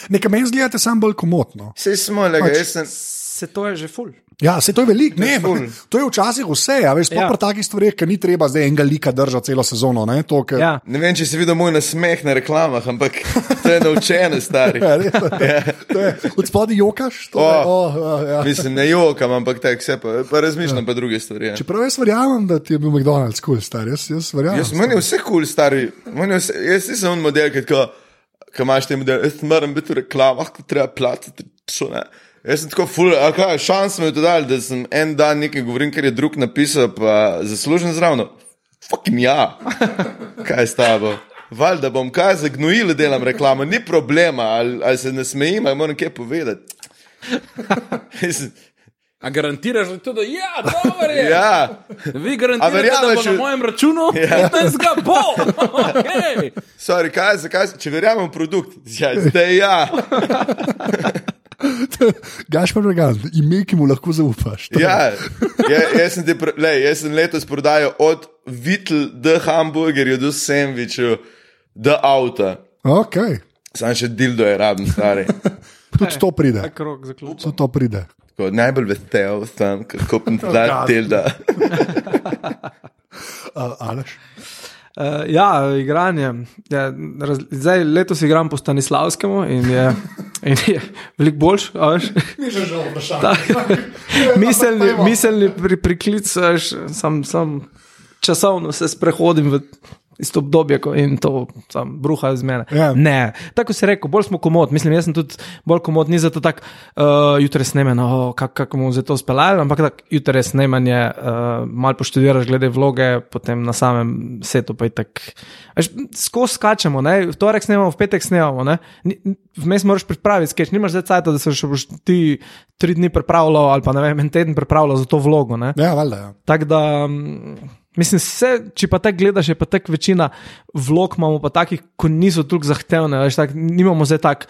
Nekaj meni zgledate sam bolj komotno. Vse smo, le, Pač- jaz sem. Se to je že full. Ja, se to je veliko, ne, ful. to je včasih vse, a veš, sploh Ja. pri takih stvareh, ker ni treba zdaj enega lika držati celo sezono, ne, to, ker, Ja. Ne vem, če si videl moj nasmeh na reklamah, ampak to je naučeno, stari. Ja, res, to je, to je, od spodaj jokaš, to je, O. oh, ja, ja. Mislim, ne jokam, ampak tako se pa, pa razmišljam pa druge stvari. Ja. Čeprav jaz verjamem, da ti je bil McDonald's kul, cool, star, jaz, jaz verjamem. Jaz, meni je vse kul, cool, stari. Meni je Vse, jaz nisem on model, ki ki imaš temu, da jaz moram biti v reklamah, ko treba platiti. Ne. Jaz sem tako ful, a kaj, šans mi je to dal, da sem en dan nekaj govorim, ker je drug napisal, pa zaslužen zravno. Fucking ja. Kaj je s tabo? Valjda bom kaj za gnojile delam reklamo, ni problema, ali, ali se ne smejim, ali moram kaj povedati. A garantiraš, da je to, da ja, dobro je. ja, Vi garantirate, da verjameš, bo na v- mojem računu, Ja. 15 ga bo. Okay. sorry, kaj, zakaj, če verjamem v produkt, ja, zdaj ja. Gašpor Regan, ime, ki mu lahko zaupaš. Ja, ja jaz, sem pr- lej, jaz sem letos prodajal od Vitl do hamburgerja do sandvičev do avta. Ok, Sam še dildo je raben, stari. tudi to pride. Tudi to pride. Tako, najbolj vesel sem, kako kupim ta dildo. Uh, Aleš? Uh, ja, igranje. Ja, raz, zdaj, letos igram po Stanislavskemu in je, in je veliko boljš. a veš. Tak, miselni, miselni pri, priklic, sam, sam časovno se sprehodim v isto obdobje in to sam bruha iz mene. Ja. Ne, tako si rekel, bolj smo komod. Mislim, jaz sem tudi bolj komod, ni zato tako, uh, jutri snemanje, oh, kako kak bomo zdaj to speljali, ampak tako, jutri snemanje, uh, malo poštudiraš glede vloge, potem na samem setu pa je tako. Skozi skačemo, ne? v torek snemamo, v petek snemamo. ne. Vmes moraš pripraviti sketch, nimaš zdaj cajt, da se še boš ti tri dni pripravljal ali pa ne vem, en teden pripravljal za to vlogo. Ne? Ja, valjda. Ja. Tako da, mm, mislim, vse, če pa tako gledaš, je pa tako večina vlog imamo pa takih, ko niso toliko zahtevne. Veš, tak, nimamo zdaj tako,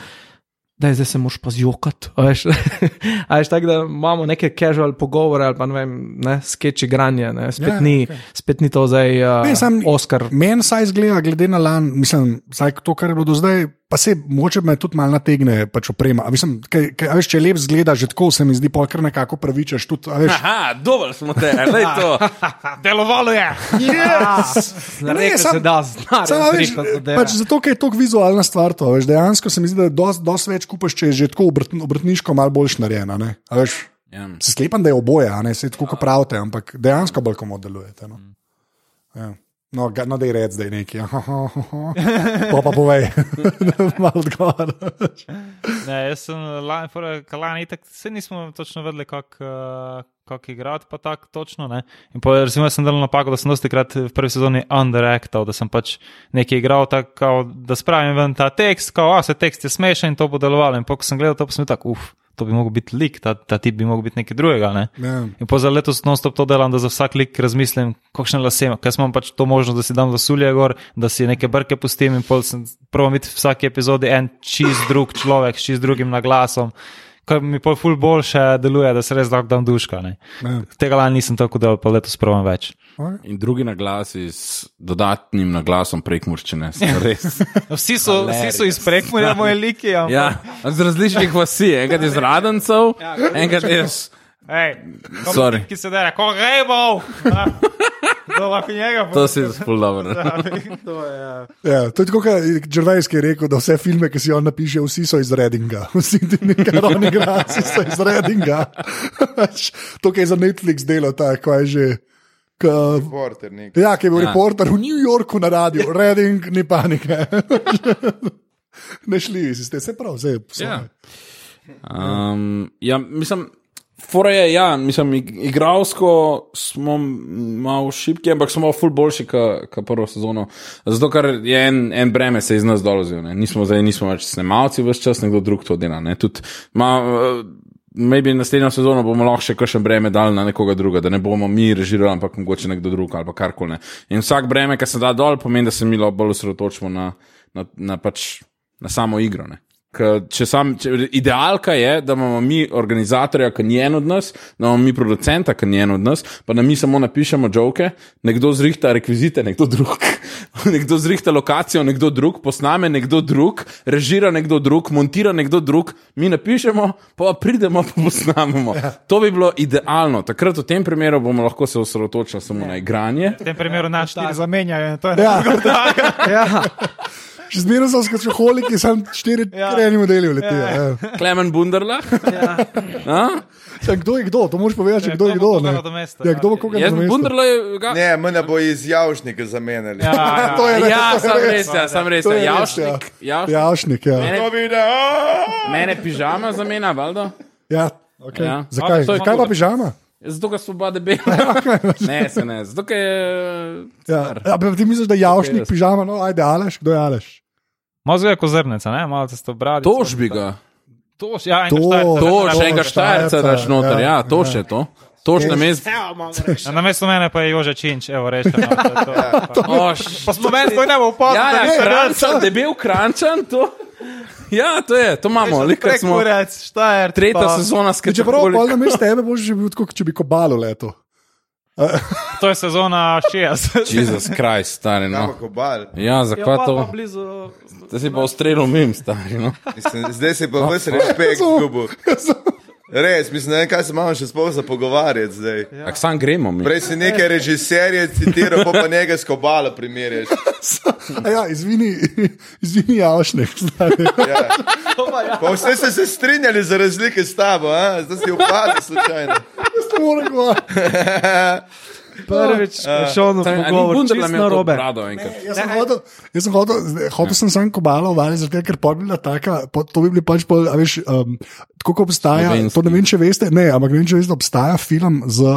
da zdaj se moraš pa zjokati. a Veš, tako da imamo neke casual pogovore ali pa ne vem, ne, skeči granje. Ne, spet, Ja, ni, okay. spet ni to zdaj uh, Ne, sam- Oscar. Meni saj zgleda, glede na lan, mislim, saj to, kar je bilo do zdaj, pa se moče me tudi malo nategne, pač oprema. A Mislim, kaj, kaj, a veš, če lep zgleda, že tako se mi zdi, pol kar nekako pravičaš. Tudi, a veš, Aha, dovolj smo te, lej to. Delovalo je. yes! Rekel sam- se da, znaš, pač zato, ker je to vizualna stvar. To, veš, dejansko se mi zdi, da dosti dost več kupaš, če je že tako obrt, obrtniško malo boljš narejena. ne. A Veš, Ja. se sklepam, da je oboje, a ne se tako, kot pravite, ampak dejansko bolj komod delujete. No, ja. No, ga- no da je red zdaj neki. Pa pa povej, malo odgovor. Ne, jaz sem lani, lani itak, se nismo točno vedeli, kako uh, kak igrati, pa tako točno. Recimo, jaz sem delal napako, da sem dosti krat v prvi sezoni underactal, da sem pač nekaj igral tako, da spravim ven ta tekst, kao, a se tekst je smešen in to bo delovalo. In ko sem gledal to, sem bil tako, uf, to bi mogel biti lik, ta, ta tip bi mogel biti nekaj drugega. Ne? Ja. In po za letos non-stop to delam, da za vsak lik razmislim, kakšne lase imam, ker sem pač to možnost, da si dam lasulje gor, da si neke brke pustim in pol sem proval biti v vsaki epizodi en čist drug človek, čist drugim naglasom. Kar mi pol ful boljše deluje, da se res lahko dam duška. Ne. Ja. Tega lani nisem tako delal, pa letos provam več. In drugi naglasi s dodatnim naglasom prekmurčene. so Res. Vsi so, vsi so iz prekmurja moje liki. ampak- Ja, z različnih vasi, enkrat iz Radencev, enkrat iz. Hej, Sorry. ki se dera, ko rebov! Da lahko njega To si spol dobro. Ja, to je tako, kot Džervajs je rekel, da vse filme, ki si jo napiše, vsi so iz Redinga. Vsi ti nekaj ravni igralci so iz Redinga. To, kar je za Netflix delo, tako je že. Ka, Porter, nek. ja, ki je bil Ja. ja. reporter v New Yorku na radiju, Reding, ni panike. ne šli, si ste se prav, zdaj. Ja. Um, ja, mislim, fora je, ja, mislim, ig- igralsko smo malo šipki, ampak smo ful boljši, kot prvo sezono. Zato, ker je en, en breme se iz nas dolazil. Ne. Nismo zdaj, nismo več snemalci, vse čas nekdo drug to dela. Ne. Tudi, ma, uh, Maybe naslednjo sezono bomo lahko še kakšen breme dali na nekoga druga, da ne bomo mi režirali, ampak mogoče nekdo drug ali pa karkoli. ne. In vsak breme, ki se da dol, pomeni, da se mi bolj osredotočimo na, na, na, pač, na samo igro. Ne. Ker Če sam, če, idealka je, da imamo mi organizatorja, ki ni en od nas, da imamo mi producenta, ki ni en od nas, pa da mi samo napišemo joke, nekdo zrihta rekvizite, nekdo drug, nekdo zrihta lokacijo, nekdo drug, posname nekdo drug, režira nekdo drug, montira nekdo drug, mi napišemo, pa pridemo, pa posnamemo. To bi bilo idealno. Takrat v tem primeru bomo lahko se osredotočili samo na igranje. V tem primeru nas štiri zamenjajo. je Ja. Ja. Še zmeraj so skačoholiki, samo štiri Ja. krajni modeli letijo. Ja. Klemen Bunderla. Ja. Ja, kdo je kdo? To moraš povedati, kdo je kdo. koga ne. nadomesta, Ja, kdo bo ja. koga nadomestil? Bunderla je. Ga... Ne, mene bo iz javšnika zamenjali. Ja, ja. To je res, Ja, to je sam res. res, ja, sam res. Ja. res, ja. Javšnik, javšnik. Javšnik, ja. Mene, mene pižama zamenja, valjda. ja. Okay. Ja. Zakaj? Zakaj pa pižama? Zato, ker so oba debela. Ne, se ne. Zato, ker je. Ja. Ja, ti misliš, da je javšnik Petdeset. pižama? No, ajde, aleš, kdo je aleš? Malo zve kozrnica, ne? Malo ste obrali. Tož bi ga. Tož, ja, To- enega štajrca. To, To, še enega Štajerca, štajerca daš noter, ja, ja, to še to. To še na mestu. Ja, Na mestu mene pa je Jože Činč, evo rečem. No, to je to. Pa smo meni to ne bo Ja, opazili. ja, krančan, debel krančan, to. Ja, to je, to imamo, likar smo. štajer. Tretja sezona Če prav, skeča. pa na mestu tebe boš že bil tako, kot če bi kobalo leto. To je sezona 60. Jezus Krist, stari, no. kobal. Ja, zakaj pa, to? pa blizu. Zdaj si pa ustrelil mim, stari, no. Zdaj si pa vse respekt zgubil. Res, mislim, ne vem, kaj se imamo še sploh za pogovarjati zdaj. Ak sam gremo mi. Prej si nekaj režiserje citiral, pa pa njega s kobalo primerjaš. Ja, izvini, izvini stari. Ja. Pa vse ste se strinjali za razlike s tabo, a? zdaj si upadel slučajno. To moram govoriti. Prvič, šel na A ni pogovor, čisto na robe. Jaz sem hotel, jaz sem zdaj, hotel sem sam kobalo uvali, zato ker pa bi bila taka, po- to bi bili pač pol, a veš, um, tako kot obstaja, Slovenski. to ne vem, če veste, ne, ampak ne vem, če veste, obstaja film z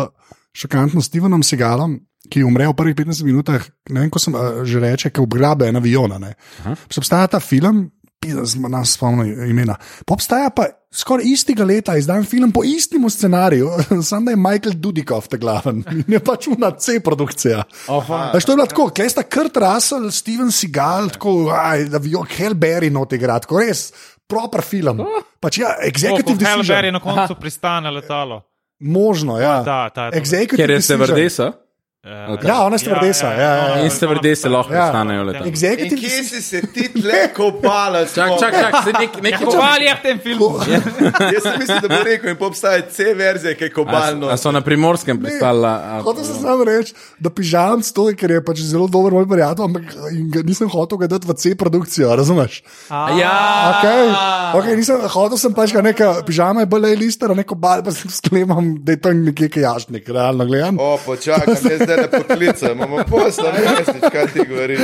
šokantno Stevenom Segalom, ki umre v prvih 15 minutah, ne vem, ko sem že reče, ki obgrabe en avion. ne. Pač Obstaja ta film, nas spomnim imena. Pa obstaja pa skoraj istega leta izdan film po istem scenariju, samo da je Michael Dudikov te glaven in je pač una C produkcija. Veš, to je bilo tako, klej sta Kurt Russell, Steven Seagal, tako, aj, da bi jo Hellberry not igrati, tako res. Proper film. Pač ja, executive Helber decision. je na koncu pristane letalo. Možno, ja. Ta, ta, ta. Executive Ker je decision. Stevardesa. Ja, ona stevardesa, ja, ja, ja. In stevardese lahko Ja. postanejo leta. In Executive kje si se ti tle kopala? Čak, čak, čak, se nek, nek Kobal je v tem filmu. Jaz sem mislil, da bo rekel, in obstaja C verzija, ki je kobalno. A so na primorskem pristala? Hotel sem samo reči, da pižam s to, ker je pač zelo dober moj prijatelj, ampak in ga nisem hotel ga dati v C produkcijo, razumeš? Ja, Okay. Okay, nisem, hotel sem pač ga neka pižama, je bolj lister, neko bal, pa sem sklepam, da je to nekje kajašnik, realno gledam. O, počakaj, jaz zdaj ne poklicam, imamo posla, ne veš, kaj ti govoriš.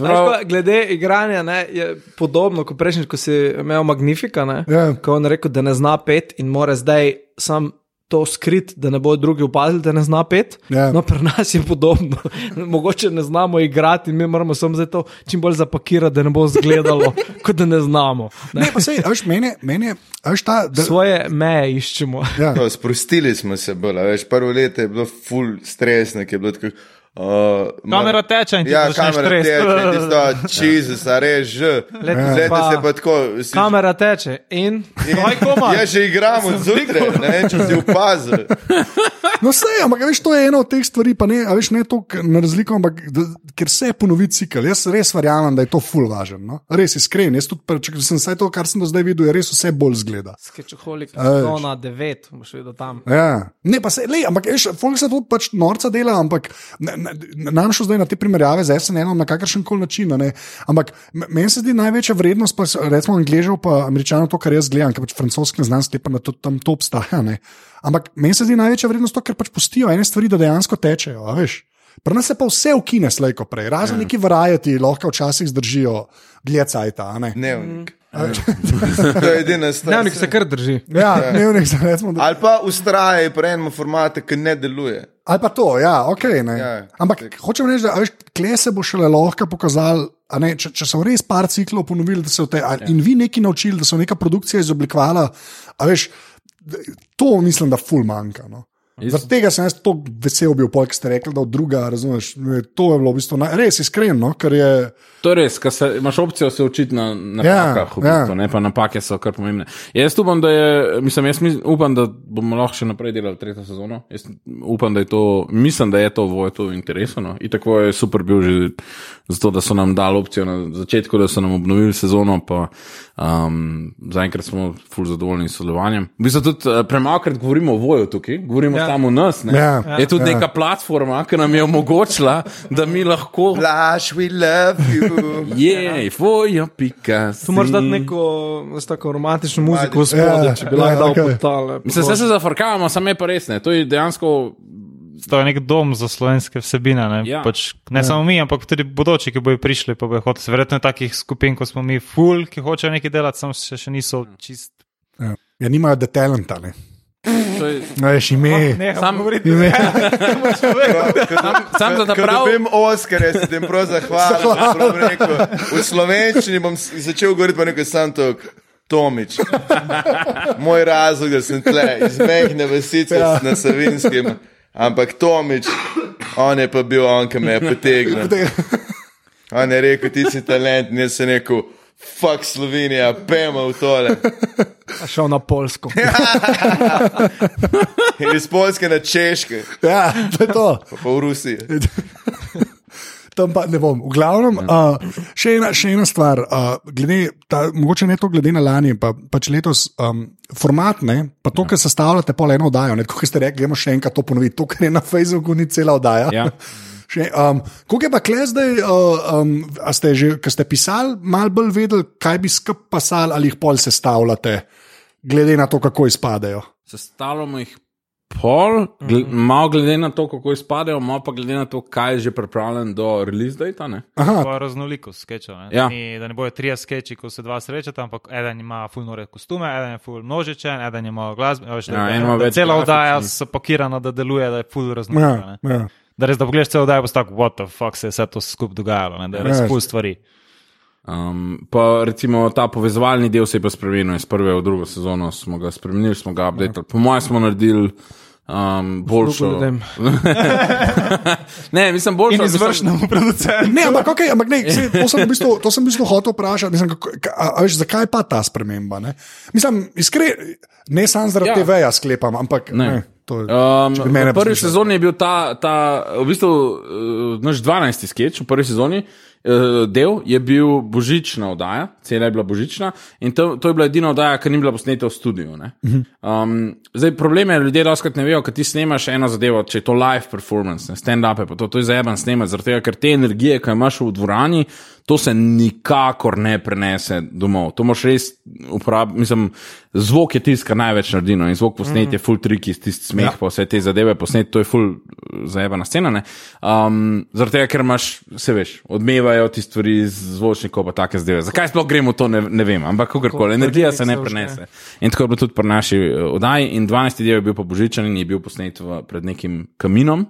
Veš pa, Glede igranja ne, je podobno kot prejšnjič, ko si imel Magnifika. Ne, Ja. Ko je on rekel, da ne zna pet in mora zdaj sam to skrit, da ne bodo drugi opazili, da ne zna pet. Ja. No, pri nas je podobno. Mogoče ne znamo igrati in mi moramo samo zdaj to čim bolj zapakirati, da ne bo izgledalo, kot da ne znamo. Ne. Ne, pa sej, a veš, meni, meni je, ta, da, Svoje meje iščemo. ja. No, sprostili smo se bolj, a veš, prvo leto je bilo full stresno, ki je bilo tako. Uh, Kamera teče in ti Ja, kamera tresti. teče, in ti sto, Jezus, a res že. Zdaj se pa tako. Si, Kamera teče in komaj. Ja, že igramo zjutraj, ne vem, če si opazil. No, sej, ampak veš, to je ena od teh stvari, pa ne, a veš, ne to na razliko, ampak da, ker se ponovi cikl. Jaz res verjamem, da je to full važen. No? Res iskren. Jaz tudi, če sem vse to, kar sem do zdaj videl, je res vse bolj zgleda. skečoholik, A, veš. zona 9, boš videl tam. Ja. Ne, pa se, le, ampak veš, folk se to pač norca dela, ampak ne- nam šlo zdaj na te primerjave z SNN-om na kakršen koli način. a ne. Ampak meni se zdi največja vrednost, pa recimo Angležev, pa Američanov, to, kar jaz gledam, ker pač francoski ne znam sklepati, da to, tam to obstaja. Ne. Ampak meni se zdi največja vrednost to, ker pač pustijo ene stvari, da dejansko tečejo. a veš. Pri nas se pa vse ukine, slejko prej, razen neki varajati, lahko včasih zdržijo dlje cajta. a Ne? Dnevnik. To je edina stvar. Dnevnik se kar drži. Ja, dnevnik, za recimo, da Ali pa ustraje pri enem formatu, ki ne deluje. Ali pa to, ja, ok. Ne. Ja. Ampak hočem reči, da veš, kle se bo šele lahko pokazal. a Ne, če, če so res par ciklov ponovili, da se v tej, a, in vi nekaj naučili, da so neka produkcija izoblikovala, veš, to mislim, da ful manjka. No. Zaradi tega sem jaz tako vesel bil, pol, ki ste rekli, da od druga, razumeš, to je bilo v bistvu naj, res iskreno, ker je. To je res, ker se, imaš opcijo se učiti na napakah, Ja, v bistvu, ja. ne pa napake so kar pomembne. Jaz upam, da je, mislim, jaz upam, da bomo lahko še naprej delali tretjo sezono. Jaz upam, da je to, mislim, da je to v to interesu. No. In tako je super bil že zato, da so nam dali opcijo na začetku, da so nam obnovili sezono, pa um, zaenkrat smo ful zadovoljni s sodelovanjem. V bistvu tudi uh, premalkrat govorimo o voju tukaj, govorimo ja. Samo o nas. ne. Ja. Je tudi Ja. neka platforma, ki nam je omogočila, da mi lahko. Flash, we love you. Je, vojo, pika. Tu moraš dati neko tako romantično muziko v spodaj, Ja, če bi lahko ja, dal okej. pod tale. Mislim, vse se zafrkavamo, samo je pa res ne. To je dejansko. To je nek dom za slovenske vsebine. Ne, Ja. ja. pač, ne ja. samo mi, ampak tudi bodoči, ki bojo prišli. Pa bojo hoteli. Verjetno je takih skupin, kot smo mi, ful, ki hočejo nekaj delati, samo še, še niso čist. Ja, ja nimajo da talenta. Ne. Veš, ime. Ne, Sam- ime. sam za prav. dobim Oscar, jaz se tem prav rekel, V slovenščini bom začel govoriti, pa nekaj sam to. Tomič, moj razlog, da sem tle, iz mehne vasice ja. na Savinskem, ampak Tomič, on je pa bil on, ki me je potegnil. On je rekel, ti si talent, in jaz sem rekel, fuck Slovenija, pejmo v tole. Šel na Polsko. In iz Poljske na Češke, Ja, to je to. pa, pa v Rusiji. Tam pa ne bom. V glavnem, uh, še, ena, še ena stvar, uh, glede, ta, mogoče ne to glede na lani, pa, pač letos um, format, ne, pa to, kar sestavljate, pol eno oddajo. Kot ste rekli, gremo še enkrat to ponoviti. To, kar je na Facebooku, ni cela oddaja. Ja. Še, um, Kako je pa kle zdaj, uh, um, a ste že, ko ste pisali, malo bolj vedeli, kaj bi skup pasali ali jih pol sestavljate, glede na to, kako izpadajo. Sestavljamo jih pol, gl malo glede na to, kako izpadajo, malo pa glede na to, kaj je že pripravljen do release data. Ne? Aha, Pa raznolikost sketchov. Ne? Ja. Ni, da ne bojo trije sketchi, ko se dva srečata, ampak eden ima full nore kostume, eden je full množičen, eden ima glasbe. Ja, da, da več cela oddaja so pakirana, da deluje, da je full raznolika. ja, ne. ja. Da res, da pogledaš celo oddajo, bo tako, what the fuck se je vse to skupaj dogajalo, ne? da je res Ja. full stvari. Um, pa recimo ta povezovalni del se je pa spremenil iz prve v drugo sezono, smo ga spremenili, smo ga updated. Po mojem smo naredili um, boljšo. ne, mislim, boljšo. In izvršnemu producentu. Ne, ampak, okay, ampak ne, sej, to, sem v bistvu, to sem v bistvu hotel vprašati. Mislim, kako, ka, a, a veš, zakaj pa ta sprememba? Ne? Mislim, iskreno, ne samo zaradi Ja. ja. TV-ja sklepam, ampak Ne. ne, to. Um, v prvi sezoni je bil ta, ta v bistvu, uh, naš 12. sketch v prvi sezoni. Uh, del je bil božična oddaja, cela je bila božična, in to, to je bila edina oddaja, ki ni bila posneta v studiu. ne. Um, zdaj, problem je, ljudje doskrat ne vejo, kaj ti snemaš eno zadevo, če je to live performance, stand-up, je pa to, to je zajeban snemati, zaradi tega, ker te energije, ki jo imaš v dvorani, to se nikakor ne prenese domov. To moš res uporabiti, mislim, zvok je tisto, kar največ naredi, no, in zvok posnet je full tricky, tisti smeh, ja. pa vse te zadeve posnet, to je full zajebana scena. ne. Um, zaradi tega, ker imaš, se veš, odmevajo ti stvari iz zvočnikov, pa take zadeve. Zakaj sploh gremo to, ne, ne vem, ampak kakorkoli, energija se ne prenese. In tako je bilo tudi pri naši eh, oddaji. In 12. del je bil pa božičen in je bil posnet v, pred nekim kaminom.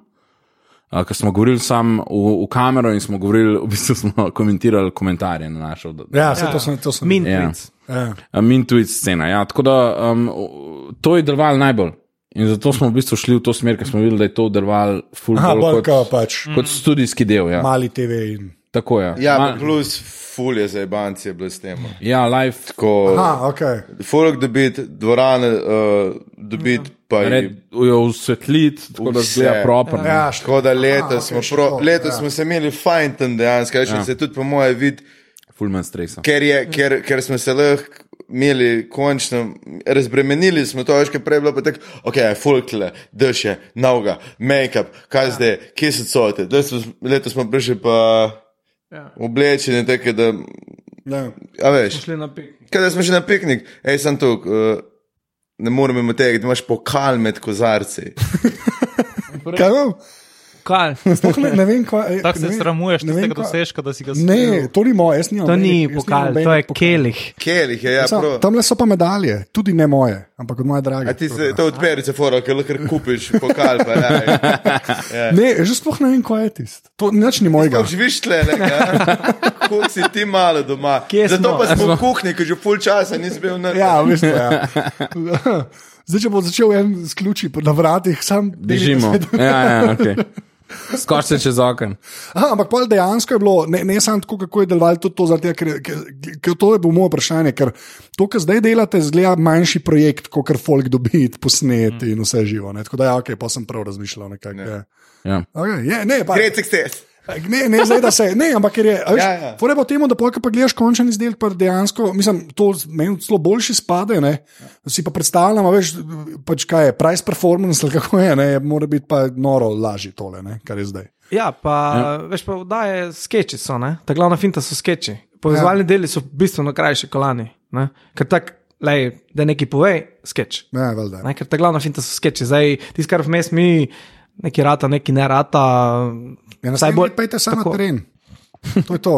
Uh, Ker smo govorili sam v, v kamero in smo govorili, v bistvu smo komentirali komentarje na našo oddajo. Ja, se, to sem. To sem Min Ja. tweets. ja. Min tweet scena. Ja. Tako da um, to je delovalo najbolj. In zato smo v bistvu šli v to smer, ker smo videli, da je to delovalo bolj kot, kot pač kot studijski del. Ja. mali TV. In... Tako je. Ja, Ma- pa plus fulje za ebanci je bilo s tem. ja, live. Tako, Aha, ok. Folk dobiti, dvorane uh, dobiti, pa Red, je. jo usvetliti, tako da zgleda proper. ne. Ja, Tako da letos Aha, smo, še pro, to, letos ja. smo se imeli fajn tam dejansko, ja. se tudi po moje vid, Full man stresa. ker, je, ker, ker smo se lahko imeli končno, razbremenili smo to, ker prej je bilo pa tako, ok, fulkle, dše, noga, make-up, kaj zdaj, kje so cote, letos smo prišli pa Ja. oblečeni, tako da, Ja. a veš. Šli na piknik. Kaj smo še na piknik, hej, sem tu, uh, ne morem imeti tega, da imaš pokal med kozarci. Kaj imam? Kaj? Sploh ne, ne vem, kaj. Tako se vem- sramuješ ne vem, tistega kaj- dosežka, da si ga Ne, to ni moje, jaz nimam. To ni pokal, to je kelih. Kelih je, ja, Sam. Tam le so pa medalje, tudi ne moje, ampak od moje drage. A ti se to odperice, fora, ker lahko kupiš pokal, pa ne. Ja. Ne, že sploh ne vem, kaj je tisto. To nič ni mojega. Živiš tle, ne? Kako si ti malo doma. Kje Zato smo? pa smo v kuhinji, ker že full časa nisi bil na. Ja, v bistvu, ja. Zdaj, če bo začel en z ključi na vratih, sam Držimo. Ja, ja, okay. Skoči se čez okno. Aha, ampak pol dejansko je bilo, ne, ne samo tako, kako je delovalo tudi to, tega, ker, ker, ker to je bilo moje vprašanje, ker to, kar zdaj delate, zgleda manjši projekt, kot kar folk dobi, posneti in vse živo. Ne? Tako da, ja, ok, pa sem prav razmišljal. Nekak, ja. Ja. Okay, je, ne, pa, Great success. Ne, ne, zdaj, da se, ne, ampak ker je. a Veš, Ja, ja, ja. ja. Fore pa temu, da polka pa gledaš končni izdelek, pa dejansko, mislim, to meni celo boljši spade, ne. Si pa predstavljam, a veš, pač kaj je, price performance ali kako je, ne, mora biti pa noro lažje tole, ne, kar je zdaj. Ja, pa ja. veš, pa vdaje skeči so, ne? ta glavna finta so skeči. Povezovalni ja. deli so bistveno krajši kolani. Ne? Ker tako, lej, da nekaj pove, skeč. Ja, valjda. Ne? Ker ta glavna finta so skeči. Zdaj, tisto, kar vmes mi, neki rata, neki ne rata. Ja, vsaj Najbolj pejte samo na teren. To je to.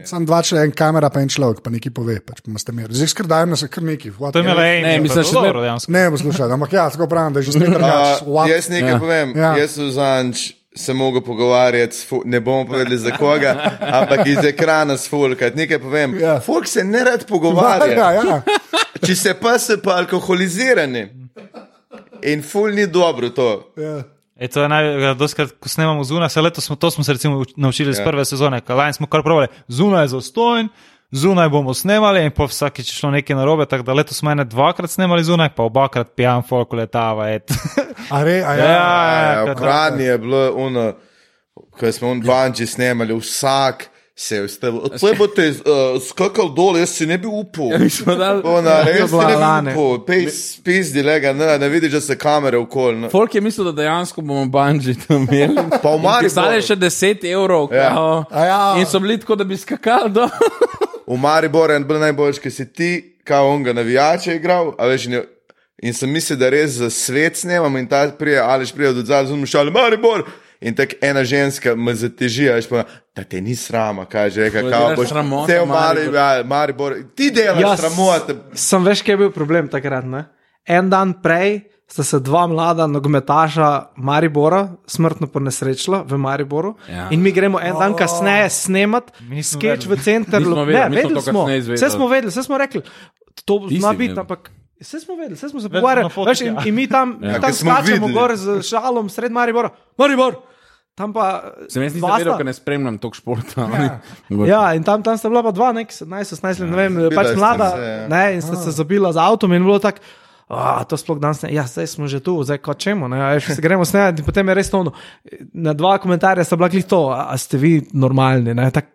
Sam dva človeka, en kamera, pa en človek, pa nekaj pove. Pač, pa. Zdaj skrdajem, da se kar neki. what- To je imela Ne, ena, mislim, še zmeraj- dobro, dejansko. Ne, poslušaj, ampak ja, tako pravim, da je že spet drugače. Uh, What? jaz nekaj Ja. ja. povem. Ja. Ja. Jaz sem zanč se mogel pogovarjati, ne bomo povedali za koga, ampak iz ekrana s fulkat. Nekaj povem. Ja. Ja. Folk se ne rad Ja, pogovarja. ja. Če se pa se pa alkoholizirani. In ful ni dobro to. ja. E, to je najbolj, doskrat, ko snemamo zunaj, se letos smo, to smo se recimo naučili iz Ja. prve sezone, lani smo kar pravili, zunaj je zastojn, zunaj bomo snemali in po vsakeč je šlo nekaj narobe, tako da letos smo ene dvakrat snemali zunaj, pa obakrat pijan folk letava. et. A re, a ja. Ja, Ja, ja, v kot- Kranju je bilo ono, ko smo on banči snemali, vsak se je ustavil. Tle boste uh, skakal dol, jaz si ne bi upal. Smo dali. Ona, res si ne bi upal. Pizdi lega, ne, ne vidiš, da se kamere okoli. no. Folk je mislil, da dejansko bomo banji tam imeli. Pa v Mariboru. Stane še 10 evrov. Ja. kao. Ja. In so bili tako, da bi skakali do. V Mariboru je bil najboljši, ker si ti, kao onga navijača igral, a veš, in, je- in sem mislil, da res za svet snemamo in ta prije, ališ prije od zadaj, zunaj šali, Maribor. In tako ena ženska me zateži, a veš pa, da te ni srama, kaže, reka, To je kao boš sramota, cel Maribor. Maribor, ja, Maribor, ti delaš Ja, sramote. Sem veš, kaj je bil problem takrat. Ne? En dan prej sta se dva mlada nogometaša Maribora smrtno ponesrečila v Mariboru. Ja. In mi gremo en dan kasneje snemati sketch v vedeli. center. Nismo Ne, vedeli, smo. Vse smo vedeli, vse smo rekli. To zna biti, ampak. Vse smo vedeli, vse smo se pogovarjali. Veš, in, ja. in mi tam, ja. Tam skačemo videli. gor z šalom sred Maribora. Maribor! Tam pa. Sem jaz nisem vedel, ker ne spremljam tog športa. Ja. Ja, in tam, tam sta bila pa dva, nek 17, 18, ne vem, Zabila pač mlada. se, ja. Ne, in sta se zabila z avtom in bilo tako. A, to sploh danes ne, ja, zdaj smo že tu, zdaj ko čemo, ne, veš, se gremo snemati potem je res to ono. Na dva komentarja sta bila klih to, a, a ste vi normalni, ne, tak.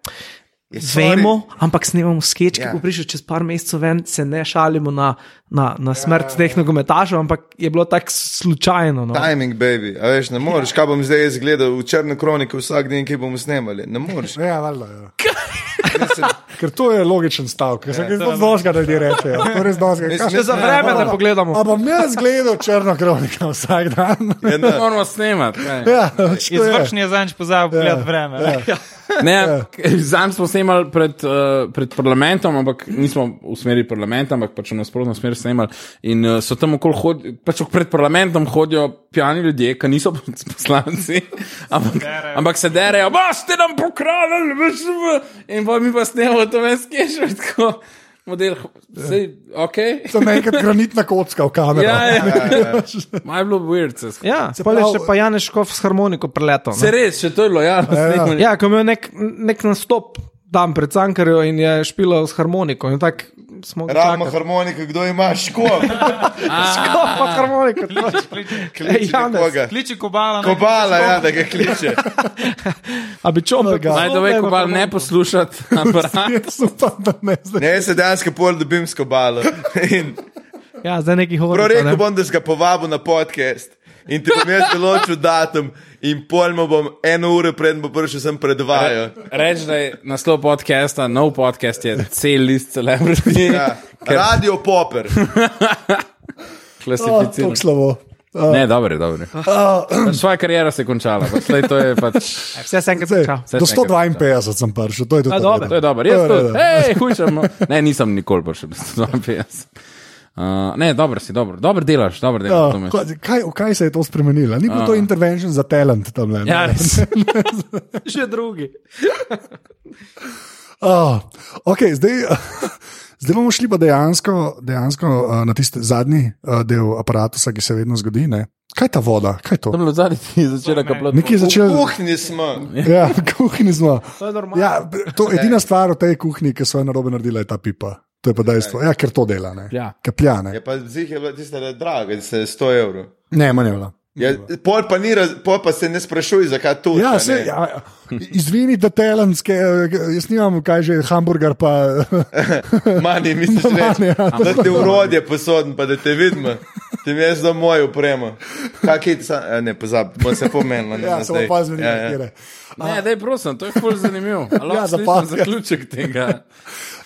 Vemo, ampak snemamo sketch, ki Ja. bo prišel čez par mesecev ven, se ne šalimo na, na, na smrt ja, teh nogometašev, ampak je bilo tako slučajno. No. Timing, baby, a veš, ne moreš, kaj bom zdaj jaz gledal v črne kronike vsak dan, ki bomo snemali. Ne moreš. Ja, valjda. Ja. Ker to je logičen stavek, ker se ga zelo znoska ljudi reče. Ja. To res. Mislim, Če za vreme ne pogledamo. A bom jaz gledal črno kroniko vsak dan. Ja, ne. Moramo snemati. Ja, to je. Izvršni je zanj pozabil Ja, pogledati vreme. ja. Ne, Zanj smo snemali pred, uh, pred parlamentom, ampak nismo v smeri parlamenta, ampak pač v nasprotno smer snemali. In uh, so tam okoli hodijo, pač pred parlamentom hodijo pijani ljudje, ki niso poslanci, ampak, ampak se derejo, boste nam pokradili, veš, v-" in pa mi pa snemamo to ves kešer, tako model, vse, ok. Sem enkrat granitna kocka v kamero. Ja, ja. Maj bilo weird, se. Ja, Se pa je še pa Janeš Kov s harmoniko preletel. Se res, še to je lojalno snemanje. Ja, ko je imel nek, nek nastop tam pred Cankarjo in je špilal s harmoniko. Ravno harmoniko, kdo ima škop? Skop pa harmoniko. Kliči kobala. Kobala, ja, da ga kliče. A bi čompek. Ga. Naj da ve, ko pa ne poslušati. Jaz upam, da ne zdaj. Ne, se dejansko pol dobim s kobalo. In Ja, zdaj neki prav hovorijo. rekel bom, da si ga povabil na podcast. In ti bom jaz določil datum, in pojmo bom eno uro pred bo prišel sem predvajal. Reč, da je naslov podcasta, nov podcast je cel list celebrity. Ja. Radio Popper. Oh, Klasificiran. tako slabo. Ne, dobro je, dobro. je. Svoja karijera se je končala, pač, lej, to je pač. Vse se enkrat končal. Vse Do še enkrat 152 sem prišel, to je dobro. To je dobro, jaz To. Hej, hujšam. No. Ne, nisem nikoli prišel do 152. Uh, ne, dobro si, dobro, dobro delaš, dobro Ja, delaš. to me- kaj, kaj, kaj se je to spremenilo? Ni bilo to intervention za talent tam le. Ja, res. Še drugi. Oh, okay, zdaj, Zdaj bomo šli pa dejansko, dejansko uh, na tisti zadnji uh, del aparata, ki se vedno zgodi. Ne? Kaj je ta voda? Kaj je to? Tam je zadnji ti začela kaplati. Nekje je V začel. kuhinji smo. Ja, v kuhinji smo. To je normalno. Ja, to je edina stvar v tej kuhinji, ki so jo narobe naredila, je ta pipa. To je pa dejstvo. Ja, ker to dela. Ne? Ja. Kapljane. Je pa zih je je drago, da se je 100 evrov. Ne, manj je bila. Ja, pol, pa ni, pol pa se ne sprašuj, zakaj to. Ja, se, ja, izvini, da telenske, jaz nimam kaj že, hamburger pa. Mani, misliš, Mani, reči, ja. da ti urodje posodim, pa da te vidim. Ti mi je za moj upremo. Kaj je to? Ne, pozab, bo se pomenilo. ne, ja, samo zdaj. opazim, Ja, ja. Ne, daj prosim, to je ful zanimivo. Ja, Ja, zapad. zaključek tega.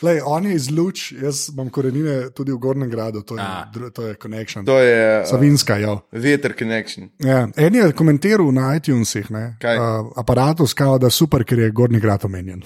Lej, on je iz Luč, jaz imam korenine tudi v Gornjem gradu, to je, dru- to je Connection. To je Savinska, ja. veter connection. Ja, en je komentiral na iTunesih, ne, uh, aparatus, kao, da super, ker je Gornji grad omenjen.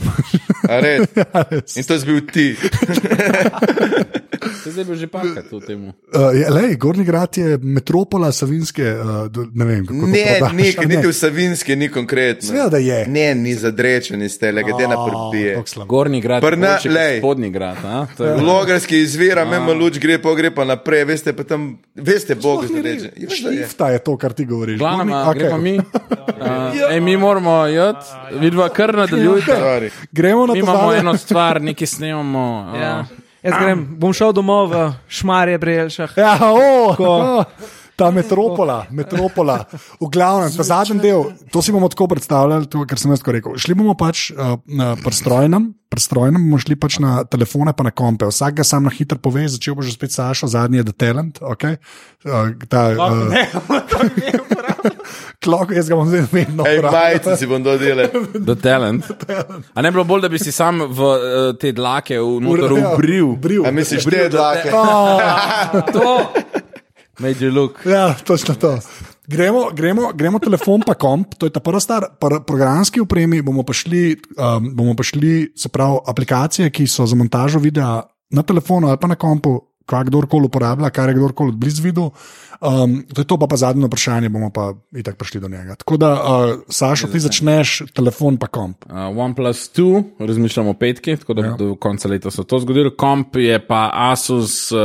A res? Ja, res. In to si bil ti. Se zdaj bi že pakati v tem. Uh, je, lej, Gornji grad je metropola Savinske, uh, do- ne vem kako. to Ne, prodaš, ni, a niti v Savinski ni konkretno. Seveda, da je. Ne, ni zadrečen iz tega, glede na slabo. Gornji grad, Prna- lej. spodnji grad. a? To je- Logarski izvira, mimo luč gre, pa gre pa naprej, veste pa tam, veste, Bog ni zareče. res. Šrifta je to, kar ti govoriš. Glavno, Gornji- okay. gremo mi. Uh, ej, mi moramo jeti, vidva kar nadaljujte. Sorry. Gremo na to. imamo eno stvar, nekaj snemamo. Uh, Ja. Jaz grem, bom šel domov v Šmarje pri Jelšah. Ja, o, o, ta metropola, metropola. V glavnem, ta zadnji del, to si bomo tako predstavljali, to, kar sem jaz rekel. Šli bomo pač uh, na prestrojnem, prestrojnem bomo šli pač na telefone, pa na kompe. Vsak ga sam na hitro pove, začel bo že spet Sašo, zadnji je The Talent. Okay? Uh, ta, uh, Klok, jaz ga bom zdaj vedno Ej, uporabljal. majice si bom dodelal. The talent. A ne bi bilo bolj, da bi si sam v uh, te dlake vnotor Ja, ubril? Bril. A misliš, te dlake? To. You look. Ja, točno to. Gremo, gremo, gremo telefon pa komp, to je ta prva stvar. Pri programski opremi bomo pa šli, um, bomo pa šli, se pravi, aplikacije, ki so za montažo videa na telefonu ali pa na kompu, kar kdorkoli uporablja, kar je kdorkoli blizu videl. Um, to je to pa, pa zadnje vprašanje, bomo pa itak prišli do njega. Tako da, uh, Sašo, ti začneš telefon pa komp. Uh, OnePlus 2, razmišljamo o petki, tako da ja. do konca leta se to zgodilo. Komp je pa Asus uh,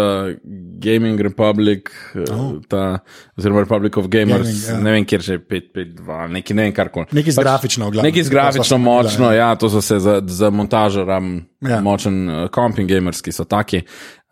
Gaming Republic, uh, oh. ta, oziroma Republic of Gamers, Gaming, ja. ne vem, kjer že 552, neki ne vem, kar koli. Nekaj z grafično, v glavnem. Nekaj z grafično močno, ja, to so se za, za montažo ram Ja. ja. močen uh, komp in gamerski so taki.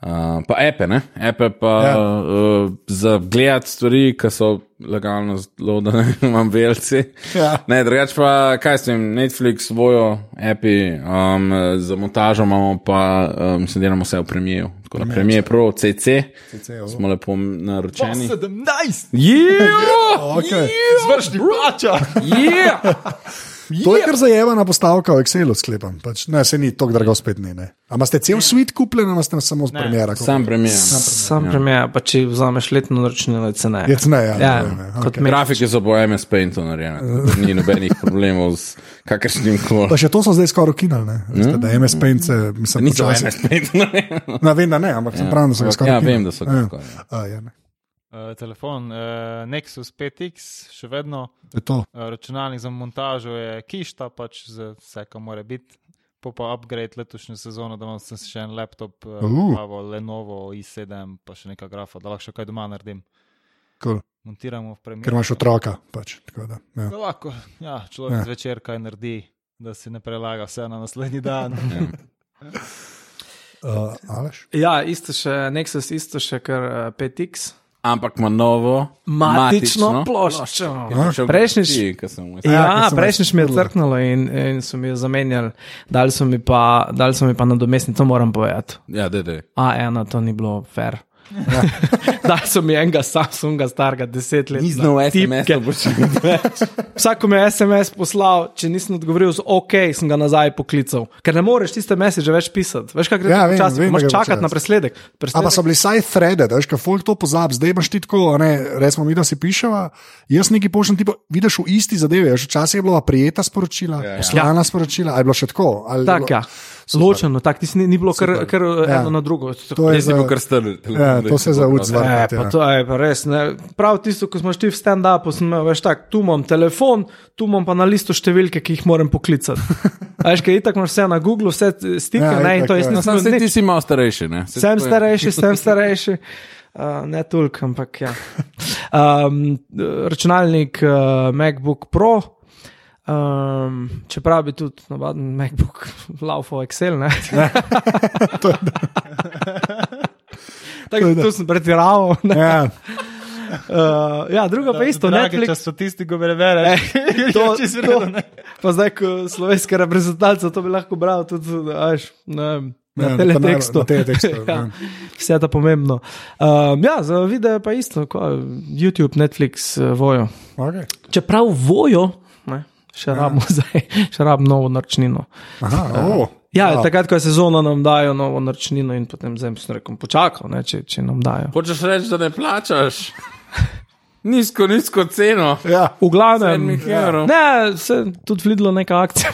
Uh, pa epe, ne? Epe pa Ja. ja. uh, za gledati stvari, ki so legalno zelo, da ne imam velci. Ja. Ne, drugače pa, kaj s tem, Netflix, vojo, api, um, za montažo imamo pa, um, se delamo vse v premijeju. Tako da premije Pro, CC, CC, smo lepo naročeni. 17, Yeah! Okay. zvršni plača. Yeah! To je kar zajemana postavka v Excelu, sklepam. Pač, ne, se ni tako drago spet ni. ne. A imate cel svet kupljen, ali ste samo z premjera? Sam premijer. Sam premijer, pa če vzameš letno naročnino, je ceneje. Je ceneje, ja, Ja, ne, ne, kot okej. me. Grafike so po MS Paintu narejene, ni nobenih problemov z kakršnim koli. Pa še to so zdaj skoraj ukinili, ne? Veste, da MS Paint se, mislim, Niso počasi- MS Paintu narejene. No, vem, da ne, ampak sem pravi, da so ga skoraj Ja, ukinili. vem, da so ga Ja. skoraj, ja. A, ja, ne. Uh, telefon uh, Nexus 5X, še vedno uh, računalnik za montažo je kišta, pač za vse, kar mora biti. Po pa upgrade letošnjo sezono, da imam še en laptop, uh, Uh. uh. Lenovo i7, pa še neka grafa, da lahko še kaj doma naredim. Cool. Montiramo v premijeru. Ker imaš otroka. Pač, tako da, ja. Da lahko, ja, človek Ja. zvečer kaj naredi, da si ne prelaga vse na naslednji dan. uh, Aleš? Ja, isto še, Nexus, isto še kar uh, 5X. Ampak ima novo Matično ploščo. Prejšnjič- Ja, Ja, ker sem prejšnjič mi je crknilo in, in so mi jo zamenjali, dali so mi pa, dali so mi pa nadomestni, to moram povedati. Ja, da, da. A, ena, to ni bilo fair. Ja. dali so mi enega Samsunga, starega deset let. Ni na znal SMS, tipke. da boš več. Vsak, ko mi je SMS poslal, če nisem odgovoril z OK, sem ga nazaj poklical. Ker ne moreš tiste mesiže več pisati. Veš, kaj gre Ja, vem, vem, ko moraš da čakati na presledek. Pa presledek. so bili saj threaded, veš, kaj folk to pozabi, zdaj imaš ti tako, a ne, recimo mi, da si piševa, jaz neki pošljem, tipo, vidiš v isti zadevi, veš, včasih je bila prijeta sporočila, Ja, ja. poslana sporočila, ali je bilo še tako? Tak, bilo- ja. Ločeno, tako ti ni, ni bilo kar, kar Ja. eno na drugo. To je Jaz si za, bil kar strl. ja, to se za uc E, vrti. pa Ja. to je pa res. Ne. Prav tisto, ko smo šli v stand-up, sem imel, veš, tak, tu imam telefon, tu imam pa na listu številke, ki jih moram poklicati. Veš, kaj itak imaš vse na Googlu, vse stike, Ja, ja, ne, in itak, to jaz ja. No, nisem sam se ti si malo starejši, ne? Saj Sem je- starejši, sem starejši. Uh, ne toliko, ampak ja. Um, računalnik uh, MacBook Pro, um, čeprav bi tudi navaden MacBook laufal Excel. ne. Tako da tu sem pretiraval. ne. Ja. Uh, ja, druga pa isto, Dragi, Netflix. če statistiko prebereš, to, če si to, ne. pa zdaj, ko slovenska reprezentanca, to bi lahko bral tudi až, ne, vem, na Ja, teletekstu. na teletekstu, ja, ja. vse je to pomembno. Um, ja, za video pa isto, ko YouTube, Netflix, uh, vojo. Okay. Čeprav vojo, ne, še rabimo zdaj, še rabimo novo naročnino. Aha, oh. Ja, Ja. takrat, ko je sezona, nam dajo novo naročnino in potem zdaj sem rekel, počakal, ne, če, če nam dajo. Hočeš reči, da ne plačaš? Nizko, nizko ceno. Ja. V glavnem, evrov. ne, se tudi videlo neka akcija.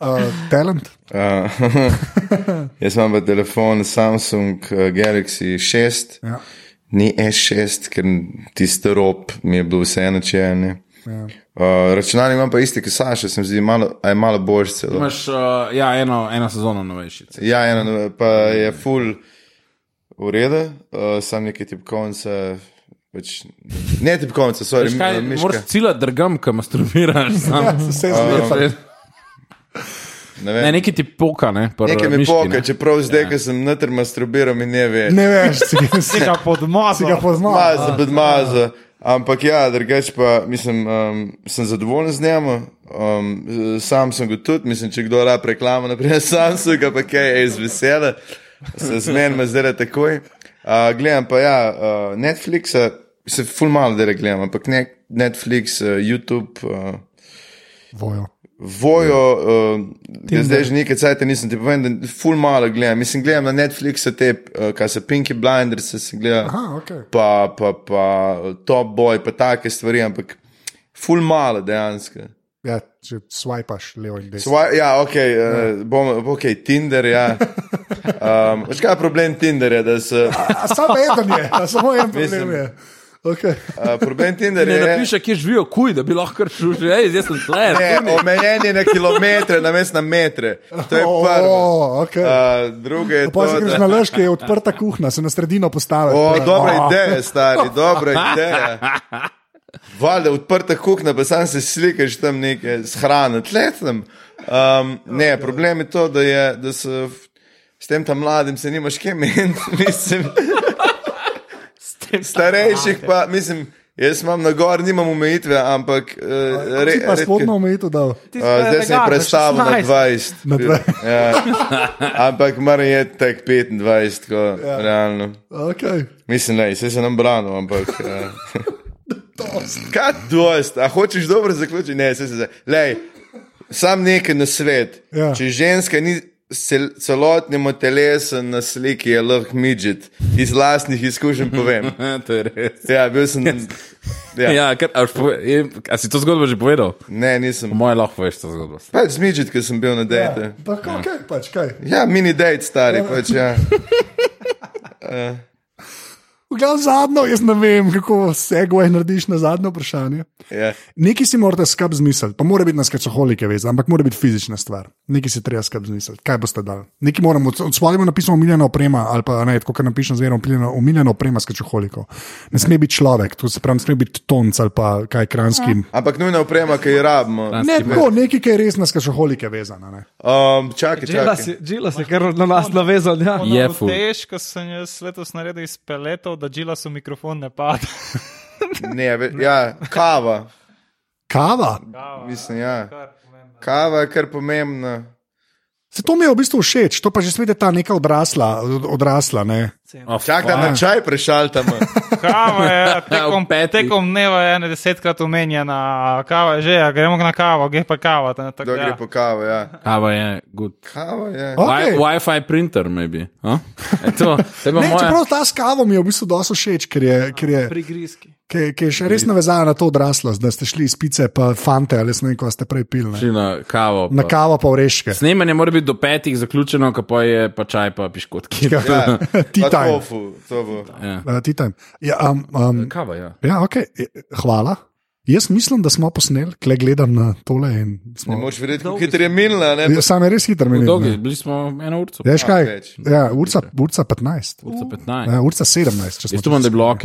Uh, talent. Uh, jaz imam pa telefon Samsung uh, Galaxy 6, Ja. ni S6, ker tisti rob mi je bil vseeno če je. ne. Ja. Uh, računalnik imam pa isti, kot Saša, se mi zdi, malo, a je malo boljši celo. Imaš uh, ja, eno, eno sezono novejši. Ja, eno, pa je full v redu, uh, sam nekaj tipkovnice. Pač, ne tipkovnice, Veš mi- miška. Moraš cila drgam, ko masturbiraš. sam. Vse Ja, zlepa. Ne vem. Ne, neki ti poka, ne? par, Nekaj mi miški, poka, ne. čeprav zdaj, ja. ko sem noter masturbiral, mi ne ve. Ne veš, si ga, si, Tega podmaza. si ga poznal. Maza, bedmaza. Ampak ja, drugače pa mislim, um, sem zadovoljen z njim. Um, sam sem ga tudi, mislim, če kdo rab reklamo, naprej Samsung, pa kaj iz vesela, se zmenim zdaj takoj. Uh, gledam pa ja, uh, Netflix, se ful malo dela gledam, ampak ne, Netflix, uh, YouTube. Uh, Vojo. Vojo, uh, zdaj že nekaj cajt nisem ti povedal, da ful malo gledam. Mislim, gledam na Netflixu te, uh, kaj so Pinky Blinders, se gleda Aha, ok. pa, pa, pa Top Boy, pa take stvari, ampak ful malo dejansko. Ja, če swipaš levo in desno. Ja, ok, uh, bom, ok, Tinder, ja. Um, veš kaj je problem Tinderja, da se. Samo eden je, samo en problem je. Okay. Uh, problem Ne Tinderja je. napiše, kje živijo, kuj, da bi lahko šel že, hej, zdaj sem tle. Ne, omejen je na kilometre, na mest na metre. To je prvo. okay. Uh, drugo je Pa to, se greš da... na lež, ki je odprta kuhna, se na sredino postavi. O, dobra O, ideja, stari, dobra ideja. Valjda, odprta kuhna, pa sam se slikaš tam nekaj s hrano, tletem. Um, ne, problem je to, da, je, da v- s tem tam mladim se nimaš kje meniti, mislim. Starejših pa, mislim, jaz imam na gor, nimam omejitve, ampak uh, re, Si pa spodno omejitev dal. Uh, zdaj sem jih predstavil na 20. Na 20. Ja. Ampak mora je tek 25, ko, ja. realno. Okay. Mislim, da se nam branil, ampak. Ja. Kaj dost, a hočeš dobro zaključiti? Ne, se se. Lej, sam nekaj na svet. Ja. Če ženska ni cel, celotnemu telesu na sliki, je lahko midžet. Iz lastnih izkušenj povem. to je res. Ja, bil sem. Ja. Ja, kar, a, je, a si to zgodbo že povedal? Ne, nisem. Po mojem lahko veš to zgodbo. Pač z midžet, ker sem bil na dejte. Tako, okay, pač kaj. Ja, mini dejt, stari, pač ja. V glavnem zadnjo, jaz ne vem, kako segway narediš na zadnje vprašanje. ja. Nekaj si morate skrb zmisliti, pa mora biti na skačoholike vezan, ampak mora biti fizična stvar. Nekaj si treba skrb zmisliti. Kaj boste dali? Nekaj moramo, od spodaj napisano umiljena oprema, ali pa ne, tako kot napišem zverom, umiljena oprema skačoholikov. Ne sme biti človek, to se pravi, ne sme biti tonc ali pa kaj kranski. Ampak nujna oprema, ki jo rabimo. Ne, tako, nekaj, ki je res na skačoholike vezano. ne. Um, čakaj, čakaj. si, Džila si kar na nas navezal. Ja. Je. Težko sem jaz letos naredil iz peletov, da džila so mikrofon ne pada. Ne, ve- ja, kava. Kava. Mislim, ja. Kava je kar pomembna. Se to mi je v bistvu všeč, to pa že sveda ta neka odrasla, od- odrasla, ne. Oh, Čak da na čaj prešaltamo. Kava je tekom, V tekom dneva je desetkrat omenjena, kava je že, a gremo na kavo, gre pa kava. ne, tako Kdo da- gre po kavo, ja. Kava je good. Kava je. Okay. Wi- Wi-Fi printer, maybe. Huh? E to, Ne, moja. čeprav ta s kavo mi je v bistvu dosto všeč, ker je, ker je, Prigrizki. ker, ker je še res navezana na to odraslost, da ste šli iz pice, pa fante ali ne ko ste prej pili. ne. Šli na kavo. Na pa- kavo pa vreške. Snemanje mora biti do petih zaključeno, ko pa je pa čaj, pa piškotki. Ja. Ja, Tea time. tofu, to bo. Ja. Uh, time. Ja, um, um, Kava, ja. ja, okay. Hvala. Jaz mislim, da smo posneli, kle gledam na tole. in Ne Smo... moš verjeti, kako hitro je minila, ne? Ja, Sam je res hiter meni. Dolgi, bili smo eno urco. Veš kaj? več. Ja, urca, urca 15. Urca 15. Ja, urca 17. če smo Jaz tu imam, da je bilo ok,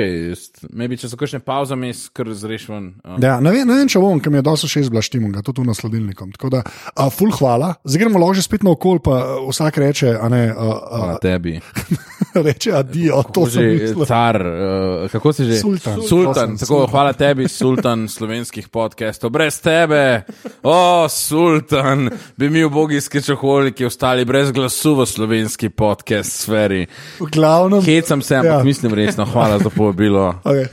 maybe če so kakšne pauze, mi skr. Uh. Ja, ne, vem, ne vem, če bom, ker mi je dosto šest blaštim, ga tudi na sledilnikom. Tako da, uh, full hvala. Zdaj gremo lahko že spet na okol, pa uh, vsak reče, a ne, uh, Hvala tebi. uh, reče adijo. To sem Že car, uh, kako si že? Sultan. Sultan, Sultan. tako, hvala tebi, sultan slovenskih podcastov. Brez tebe, o, sultan, bi mi ubogi skečoholiki ostali brez glasu v slovenski podcast sferi. V glavnem. Hecam se, ampak Ja. ja. mislim resno, hvala za povabilo. Okay.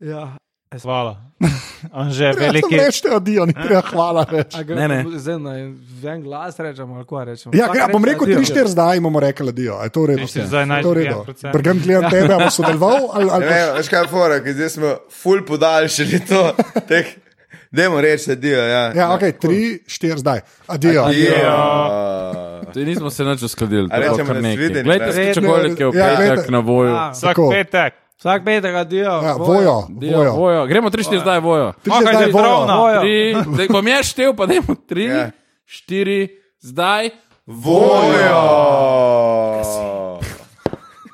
Ja. Hvala. On že Ja, veliki. Rečete adijo, ni treba hvala reči. A Ne, ne. Zdaj na en glas rečemo, ali kaj rečemo. Ja, ja, bom rekel adijo. 3-4 zdaj, bomo rekli adijo. Je to v redu? Zdaj naj To je v redu. 1%. Brgam, gledam tebe, ali boš sodeloval ali, ali Ne veš kaj je fora, ker zdaj smo ful podaljšali to. Teh, dajmo reči, da dio, ja. Ja, ok, 3-4 zdaj. Adijo. Adijo. Zdaj nismo se nič uskladili. A rečemo nasvidenje, Glejte, ne? skečoholike v Ja, petek na voju. Ja. Vsak petek. Vsak petek, adijo. Ja, vojo, Dio, vojo. vojo. Gremo tri, štiri zdaj vojo. 3-4 Okej, zdaj vojo. zdravo, no. Vojo. Tri, zdaj bom jaz štev, pa dajmo tri, Ja. štiri, zdaj. Vojo!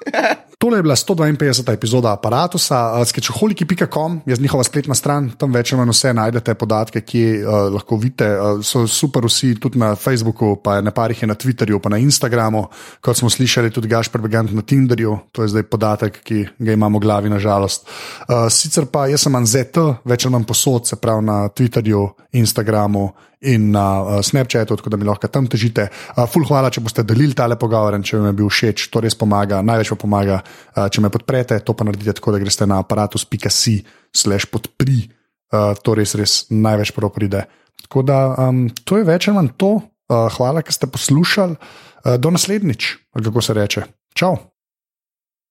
Tole je bila 152. epizoda aparata, sketchuholiki.com je njihova spletna stran, tam več ali manj vse najdete, podatke, ki uh, lahko vidite. Uh, so super vsi, tudi na Facebooku, pa na parih je na Twitterju, pa na Instagramu, kot smo slišali, tudi Gašpr Begant na Tinderju, to je zdaj podatek, ki ga imamo v glavi, nažalost. Uh, sicer pa jaz sem Anzet, več ali manj posod, se pravi na Twitterju, Instagramu. In na uh, Snapchatu, tako da mi lahko tam težite. Uh, ful, hvala, če boste delili tale pogovor, in če vam je bil všeč, to res pomaga. Največ pa pomaga, uh, če me podprete, to pa naredite tako, da greste na aparatus.si, slash podpri, to res, res največ prav pride. Tako da um, to je več ali manj to. Hvala, ker ste poslušali. Do naslednjič, kako se reče. Čau.